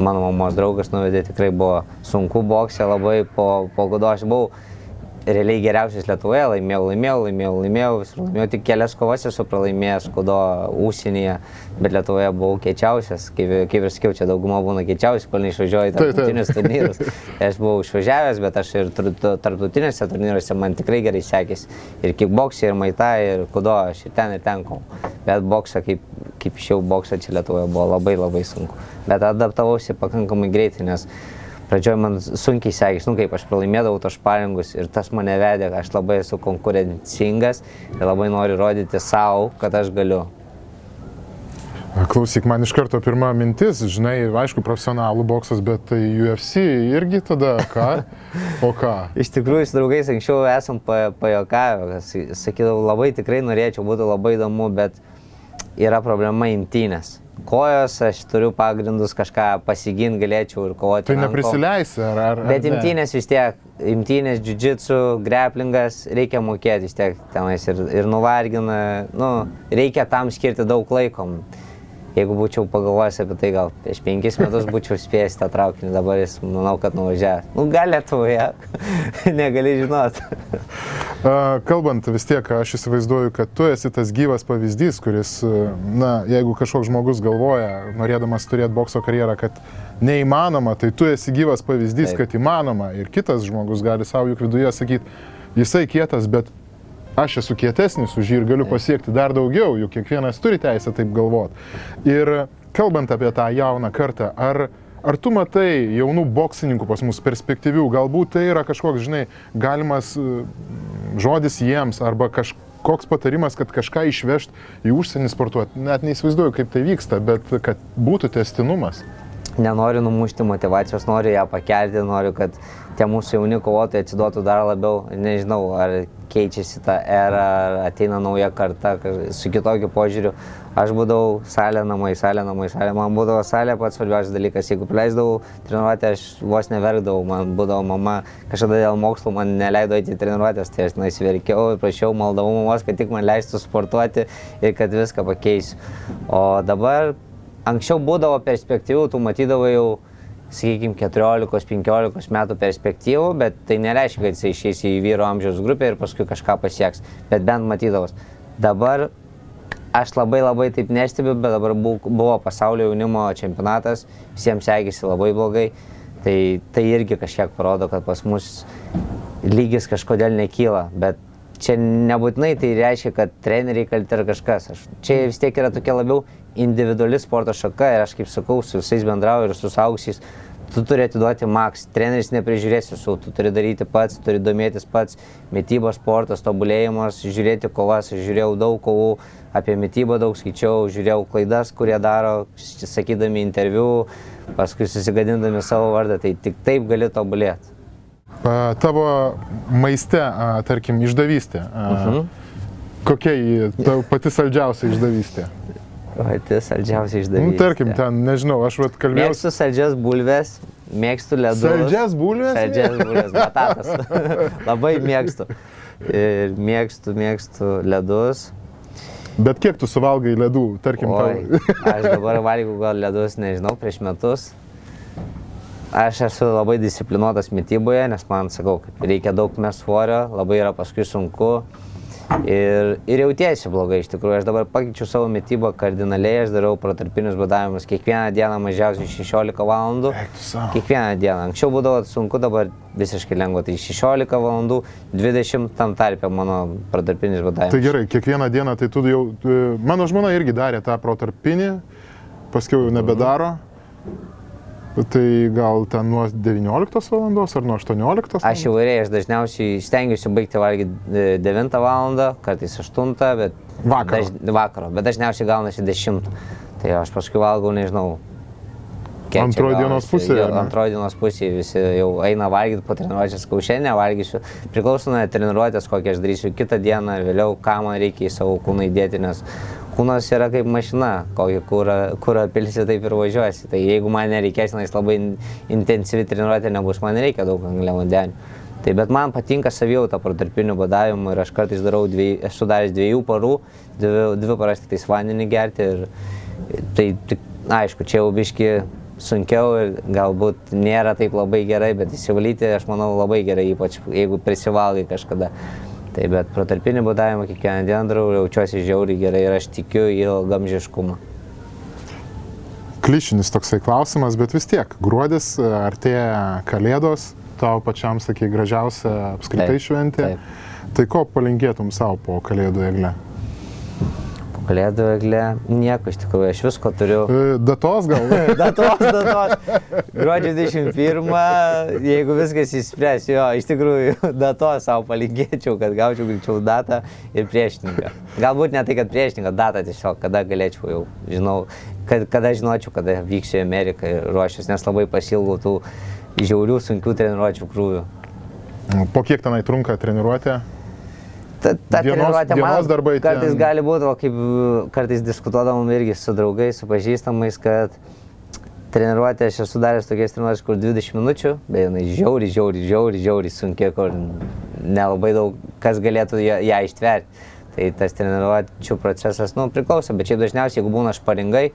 mano mamos draugas nuvedė, tikrai buvo sunku boksė, labai po, po kudo. Aš buvau realiai geriausias Lietuvoje, laimėjau, laimėjau, laimėjau, laimėjau, visur laimėjau, tik kelias kovas esu pralaimėjęs, kudo užsienyje, bet Lietuvoje buvau kečiausias, kaip, kaip ir sakiau, čia dauguma būna kečiausi, kol neišvažiuoju į tarptautinius turnyrus. Aš buvau išvažiavęs, bet aš ir tarptautinėse turnyruose man tikrai gerai sekėsi. Ir kickboxai, ir maitai, ir kudo, aš ir ten, ir ten kovau. Bet boksą, kaip, kaip šiau boksą čia Lietuvoje buvo labai labai sunku. Bet adaptavausi pakankamai greitai, nes Pradžioje man sunkiai sekėsi, nu kaip aš pralaimėdavau tos paringus ir tas mane vedė, aš labai esu konkurencingas ir labai noriu rodyti savo, kad aš galiu. Klausyk, man iš karto pirma mintis, žinai, aišku, profesionalų boksas, bet tai UFC irgi tada ką? O ką? Iš tikrųjų, su draugais anksčiau esam pa- pajokavę, sakydavau, labai tikrai norėčiau, būtų labai įdomu, bet yra problema imtynės. Kojos, aš turiu pagrindus kažką pasiginti, galėčiau ir kovoti. Tai neprisileisi, ar... ar ar Bet ne? imtynės vis tiek, imtynės, jiu-jitsu, greplingas, reikia mokėti vis tiek tenais ir, ir nuvargina, nu, reikia tam skirti daug laiko. Jeigu būčiau pagalvojęs apie tai, gal prieš penkis metus būčiau spėjęs tą traukinį, dabar jis, manau, kad nuvažiavęs. Nu, gal Lietuvoje, negali žinot. Kalbant vis tiek, aš įsivaizduoju, kad tu esi tas gyvas pavyzdys, kuris, na, jeigu kažkoks žmogus galvoja, norėdamas turėti bokso karjerą, kad neįmanoma, tai tu esi gyvas pavyzdys, Taip. kad įmanoma. Ir kitas žmogus gali savo juk viduje sakyti, jisai kietas, bet aš esu kietesnis už jį ir galiu pasiekti dar daugiau, juk kiekvienas turi teisę taip galvoti. Ir kalbant apie tą jauną kartą, ar, ar tu matai jaunų boksininkų pas mus perspektyvių, galbūt tai yra kažkoks, žinai, galimas e, žodis jiems arba kažkoks patarimas, kad kažką išvežt į užsienį sportuoti. Net neįsivaizduoju, kaip tai vyksta, bet kad būtų testinumas. Nenoriu numušti motivacijos, noriu ją pakelti, noriu, kad tie mūsų jauni kovotojai atsiduotų dar labiau. Nežinau, ar keičiasi ta era, ateina nauja karta ka- su kitokiu požiūriu. Aš būdavau salė namai, salė namai, salė. Man būdavo salė pats svarbiausias dalykas. Jeigu leisdavau treniruotę, aš vos neverkdavau. Man būdavo mama kažkada dėl mokslo man neleido eiti treniruotės, tai aš naisiverkiau ir prašiau maldavau mamos, kad tik man leistų sportuoti ir kad viską pakeisiu. O dabar anksčiau būdavo perspektyvų, tu matydavai jau, sakykime, 14-15 metų perspektyvų, bet tai nereiškia, kad jis išeis į vyro amžiaus grupę ir paskui kažką pasieks, bet bent matydavos. Dabar aš labai labai taip nestebiu, bet dabar bu- buvo pasaulio jaunimo čempionatas, visiems sekėsi labai blogai, tai tai irgi kažkiek parodo, kad pas mus lygis kažkodėl nekyla, bet čia nebūtinai tai reiškia, kad treneriai kalti ar kažkas. Aš, čia vis tiek yra tokia labiau individuali sporto šaka ir aš kaip sakau, su visais bendrauju ir su saugusiais. Tu turi atiduoti maks, treneris neprižiūrės visų, tu turi daryti pats, turi domėtis pats, mytybos sportas, tobulėjimas, žiūrėti kovas, žiūrėjau daug kovų, apie mytybą daug skaičiau, žiūrėjau klaidas, kurie daro, sakydami interviu, paskui susigadindami savo vardą, tai tik taip gali tobulėti. Tavo maiste, tarkim, išdavystė. a, Kokia ji tau pati saldžiausia išdavystė? O, tai saldžiausiai Nu, išdavystė. tarkim, ten, nežinau, aš vat kalbėjau. Mėgstu saldžias bulves, mėgstu ledus. Saldžias bulves? Saldžias bulves, batatas. labai mėgstu. Ir mėgstu, mėgstu ledus. Bet kiek tu suvalgai ledų, tarkim, Oi, tau? aš dabar valgiau gal ledus, nežinau, prieš metus. Aš esu labai disciplinuotas mytyboje, nes man, sakau, reikia daug mes svorio, labai yra paskui sunku. Ir, ir jautiesi blogai iš tikrųjų. Aš dabar pakeičiu savo mytybą kardinaliai, aš darau protarpinius badavimus kiekvieną dieną mažiausiai 16 valandų. Kiekvieną dieną. Anksčiau būdavo sunku, dabar visiškai lengva. Tai 16 valandų, 20 tam tarpe mano protarpinis badavimas. Tai gerai, kiekvieną dieną, tai tu jau, mano žmona irgi darė tą protarpinį, paskui jau nebedaro. Tai gal ten nuo 19 valandos ar nuo 18? Aš įvairiai, aš dažniausiai stengiuosi baigti valgyti 9 val. kartais 8, bet... Vakaro. vakaro, bet dažniausiai gaunasi 10. Tai aš paskui valgau, nežinau. kiek čia Antroj dienos pusėje? Antroji dienos pusėje visi jau eina valgyti po treniruotės, kau šiandien valgysiu. Priklauso nuo treniruotės, kokią aš darysiu kitą dieną vėliau, ką man reikia į savo kūną įdėti, nes kūnas yra kaip mašina, kokį kūrą, kūrą pilsi, taip ir važiuosi. Tai jeigu man nereikės, nes labai in- intensyvi treniruotė nebus, man reikia daug angliavandenių. Tai bet man patinka savijauta protarpinių badavimų ir aš kartais darau, dviej, esu daręs dviejų parų, dvi, dvi paras tik tais vandenį gerti ir tai tik, aišku, čia jau biški sunkiau ir galbūt nėra taip labai gerai, bet įsivalyti aš manau labai gerai, ypač jeigu prisivalgai kažkada. Tai bet protarpinį badavimą kiekvieną dieną darau, jaučiuosi žiauriai gerai ir aš tikiu į ilgamžiškumą. Klišinis toksai klausimas, bet vis tiek, gruodis, e, artėja kalėdos, tau pačiam, sakai, gražiausia apskritai Taip, šventė. taip. Tai ko palinkėtum savo po kalėdų egle? Kalėdų eglė, nieko iš tikrųjų, aš visko turiu. E, Datos gal? Datos, datos. Gruodžio 21, jeigu viskas įspręs, jo, iš tikrųjų, datos savo palinkėčiau, kad gaučiau greičiau datą ir priešininką. Galbūt ne tai, kad priešininką, datą tiesiog, kada galėčiau jau, žinau, kad, kada žinočiau, kada vyksiu į Ameriką ir ruošiuosi, nes labai pasilgau tų žiaurių, sunkių treniruočių krūvių. Po kiek tenai trunka treniruotė? Ta, ta Dienos- treniruotė man darbai Kartais gali būti, o kaip kartais diskutuodavom irgi su draugais, su pažįstamais, kad treniruotė aš esu daręs tokias treniruotės, kur 20 minučių, bet jinai žiauri, žiauri, žiauri, žiauri sunkiai, kur nelabai daug kas galėtų ją, ją ištverti. Tai tas treniruotčių procesas, nu, priklauso, bet šiaip dažniausiai, jeigu būna šparingai,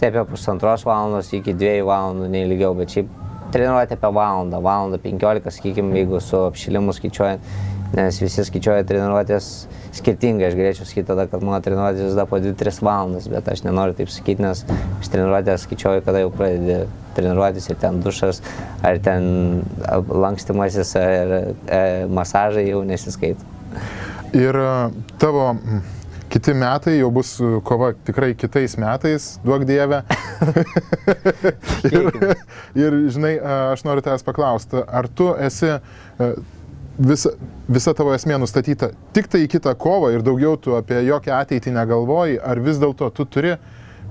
tai apie pusantros valandos iki dviejų valandų, nei ilgiau, bet šiaip treniruotė apie valandą, valandą 15, sakykime, jeigu su apšilimu skaičiuojant, nes visi skaičiuoja treniruotės skirtingai, aš galėčiau sakyti tada, kad mano treniruotės visada po 2-3 valandas, bet aš nenoriu taip sakyti, nes aš treniruotės skaičiuoju, kada jau pradedi treniruotis ir ten dušas, ar ten lankstimasis, ar e, masažai jau nesiskaito. Ir e, tavo kiti metai jau bus e, kova tikrai kitais metais, duok Dieve. ir, ir, žinai, e, aš noriu tavęs paklausti, ar tu esi visa, visa tavo esmė nustatyta tik tai į kitą kovą ir daugiau tu apie jokią ateitį negalvoji, ar vis dėlto tu turi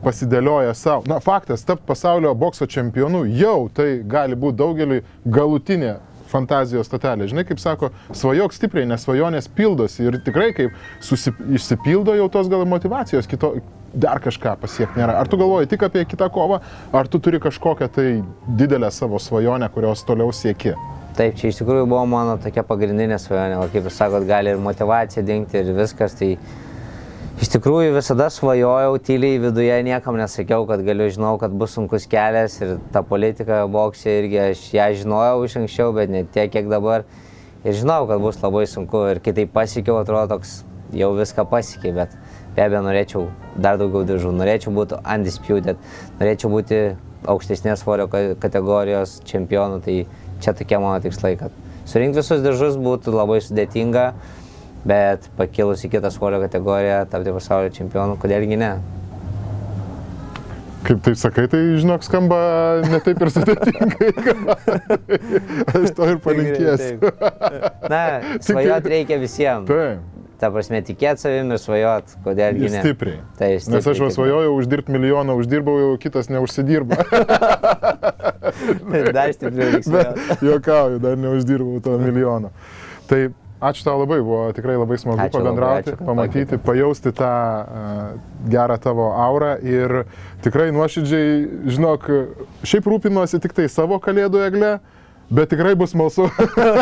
pasidėlioja savo. Na, faktas, tapti pasaulio bokso čempionu jau tai gali būti daugeliui galutinė fantazijos statelė. Žinai, kaip sako, svajok stipriai, nes svajonės pildosi ir tikrai kaip susi, išsipildo jau tos gal motivacijos, kito, dar kažką pasiekti nėra. Ar tu galvoji tik apie kitą kovą, ar tu turi kažkokią tai didelę savo svajonę, kurios toliau sieki? Taip, čia iš tikrųjų buvo mano tokia pagrindinė svajonė, o kaip jūs sakot, gali ir motivacija dingti ir viskas. Tai iš tikrųjų visada svajojau tyliai viduje, niekam nesakiau, kad galiu, žinau, kad bus sunkus kelias ir ta politika boksė irgi aš ją žinojau iš anksčiau, bet ne tiek, kiek dabar. Ir žinau, kad bus labai sunku ir kitaip pasiekiau, atrodo toks jau viską pasiekė, bet be abejo norėčiau dar daugiau diržų, norėčiau būti undisputed, norėčiau būti aukštesnės svorio ka- kategorijos čempionu, tai čia tokie mano tikslai, kad surinkti visus diržus būtų labai sudėtinga, bet pakilus į kitą svorio kategoriją, tapti pasaulio čempionu, kodėlgi ne. Kaip taip sakai, tai žinok, skamba ne taip ir sudėtingai. Aš to ir palinkėsiu. Na, svajot reikia visiems. Taip, Ta prasme, tikėti savim ir svajot, kodėlgi ne. stipriai. Tai Nes aš va stipriai, svajojau uždirbti milijoną, uždirbau, jau kitas neužsidirba. Dar stipriau juokauju, dar neuždirbau to milijono. Tai Ačiū tau labai, buvo tikrai labai smagu Ačiū labai, pabendrauti, ačiū, kad pamatyti, pakvietėt. pajausti tą uh, gerą tavo aurą ir tikrai nuoširdžiai, žinok, šiaip rūpinuosi tik tai savo kalėdų eglę, bet tikrai bus smalsu,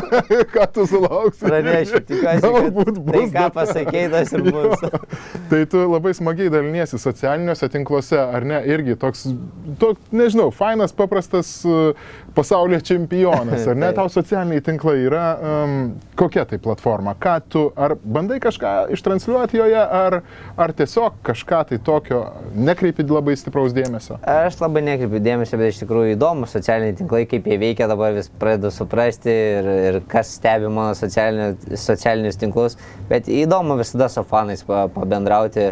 ką tu sulauksi. Pranešiu, tikiuosi, Galbūt kad bus. tai, ką bet- pasakei, tas ir bus. Tai tu labai smagiai daliniesi socialiniuose tinkluose, ar ne? Irgi toks, toks nežinau, fainas, paprastas uh, pasaulio čempionas, ar ne? Tau socialiniai tinklai yra, um, kokia tai platforma? Ką tu, ar bandai kažką ištransliuoti joje, ar, ar tiesiog kažką tai tokio nekreipi labai stipraus dėmesio? Aš labai nekreipiu dėmesio, bet iš tikrųjų įdomu socialiniai tinklai, kaip jie veikia, dabar vis pradedu suprasti ir, ir kas stebi mano socialinio- socialinius tinklus. Bet įdomu visada su fanais pa- pabendrauti,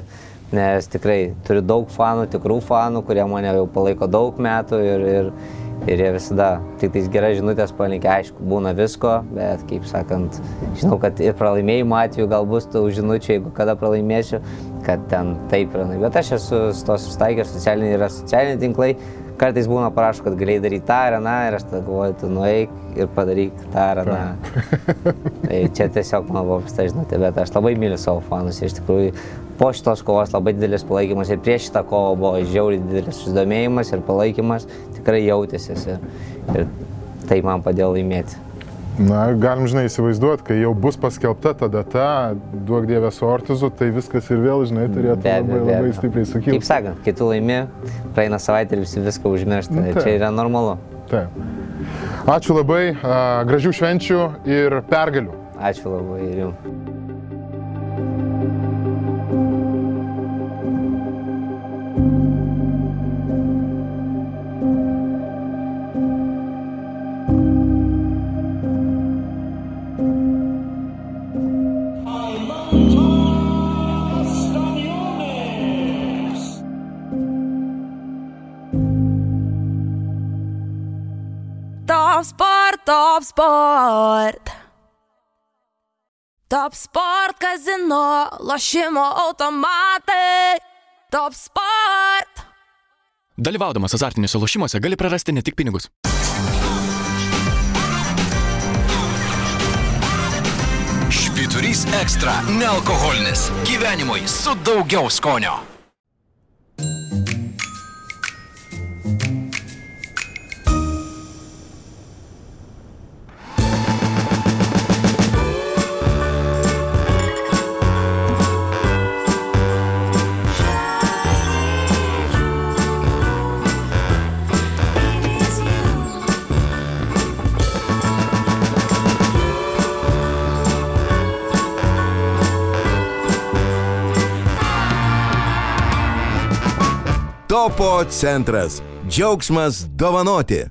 nes tikrai turiu daug fanų, tikrų fanų, kurie mane jau palaiko daug metų ir, ir, ir jie visada tik tais geras žinutės palinkia, aišku, būna visko, bet kaip sakant, žinau, kad ir pralaimėjimo atveju gal bus tų žinučių, jeigu kada pralaimėsiu, kad ten taip yra. Bet aš esu su to sustaikęs, socialiniai yra socialiniai tinklai, kartais būna parašo, kad galėjai daryti tą ar aną ir aš tada galvoju, tu nueik ir padaryk tą ar aną. tai čia tiesiog mano paprasta žinutė, bet aš labai myliu savo fanus ir iš tikrųjų po šitos kovos labai didelis palaikymas ir prieš šitą kovą buvo žiauriai didelis susidomėjimas ir palaikymas tikrai jautėsi ir, ir tai man padėjo laimėti. Na, galim, žinai, įsivaizduoti, kai jau bus paskelbta ta data, duok dievę su ortizu, tai viskas ir vėl, žinai, turėtų Be labai, be labai abejo. stipriai Kaip sukilti. sakant, kai tu laimi, praeina savaitė ir visi viską užmiršta. Nu, Nu, čia yra normalu. Taip. Ačiū labai, gražių švenčių ir pergalių. Ačiū labai ir jums. Sport. Top sport kazino, lošimo automatai. Top sport. Dalyvaudamas azartiniuose lošimuose gali prarasti ne tik pinigus. Švyturys ekstra - nealkoholinis. Gyvenimui su daugiau skonio. Topo centras. Džiaugsmas dovanoti.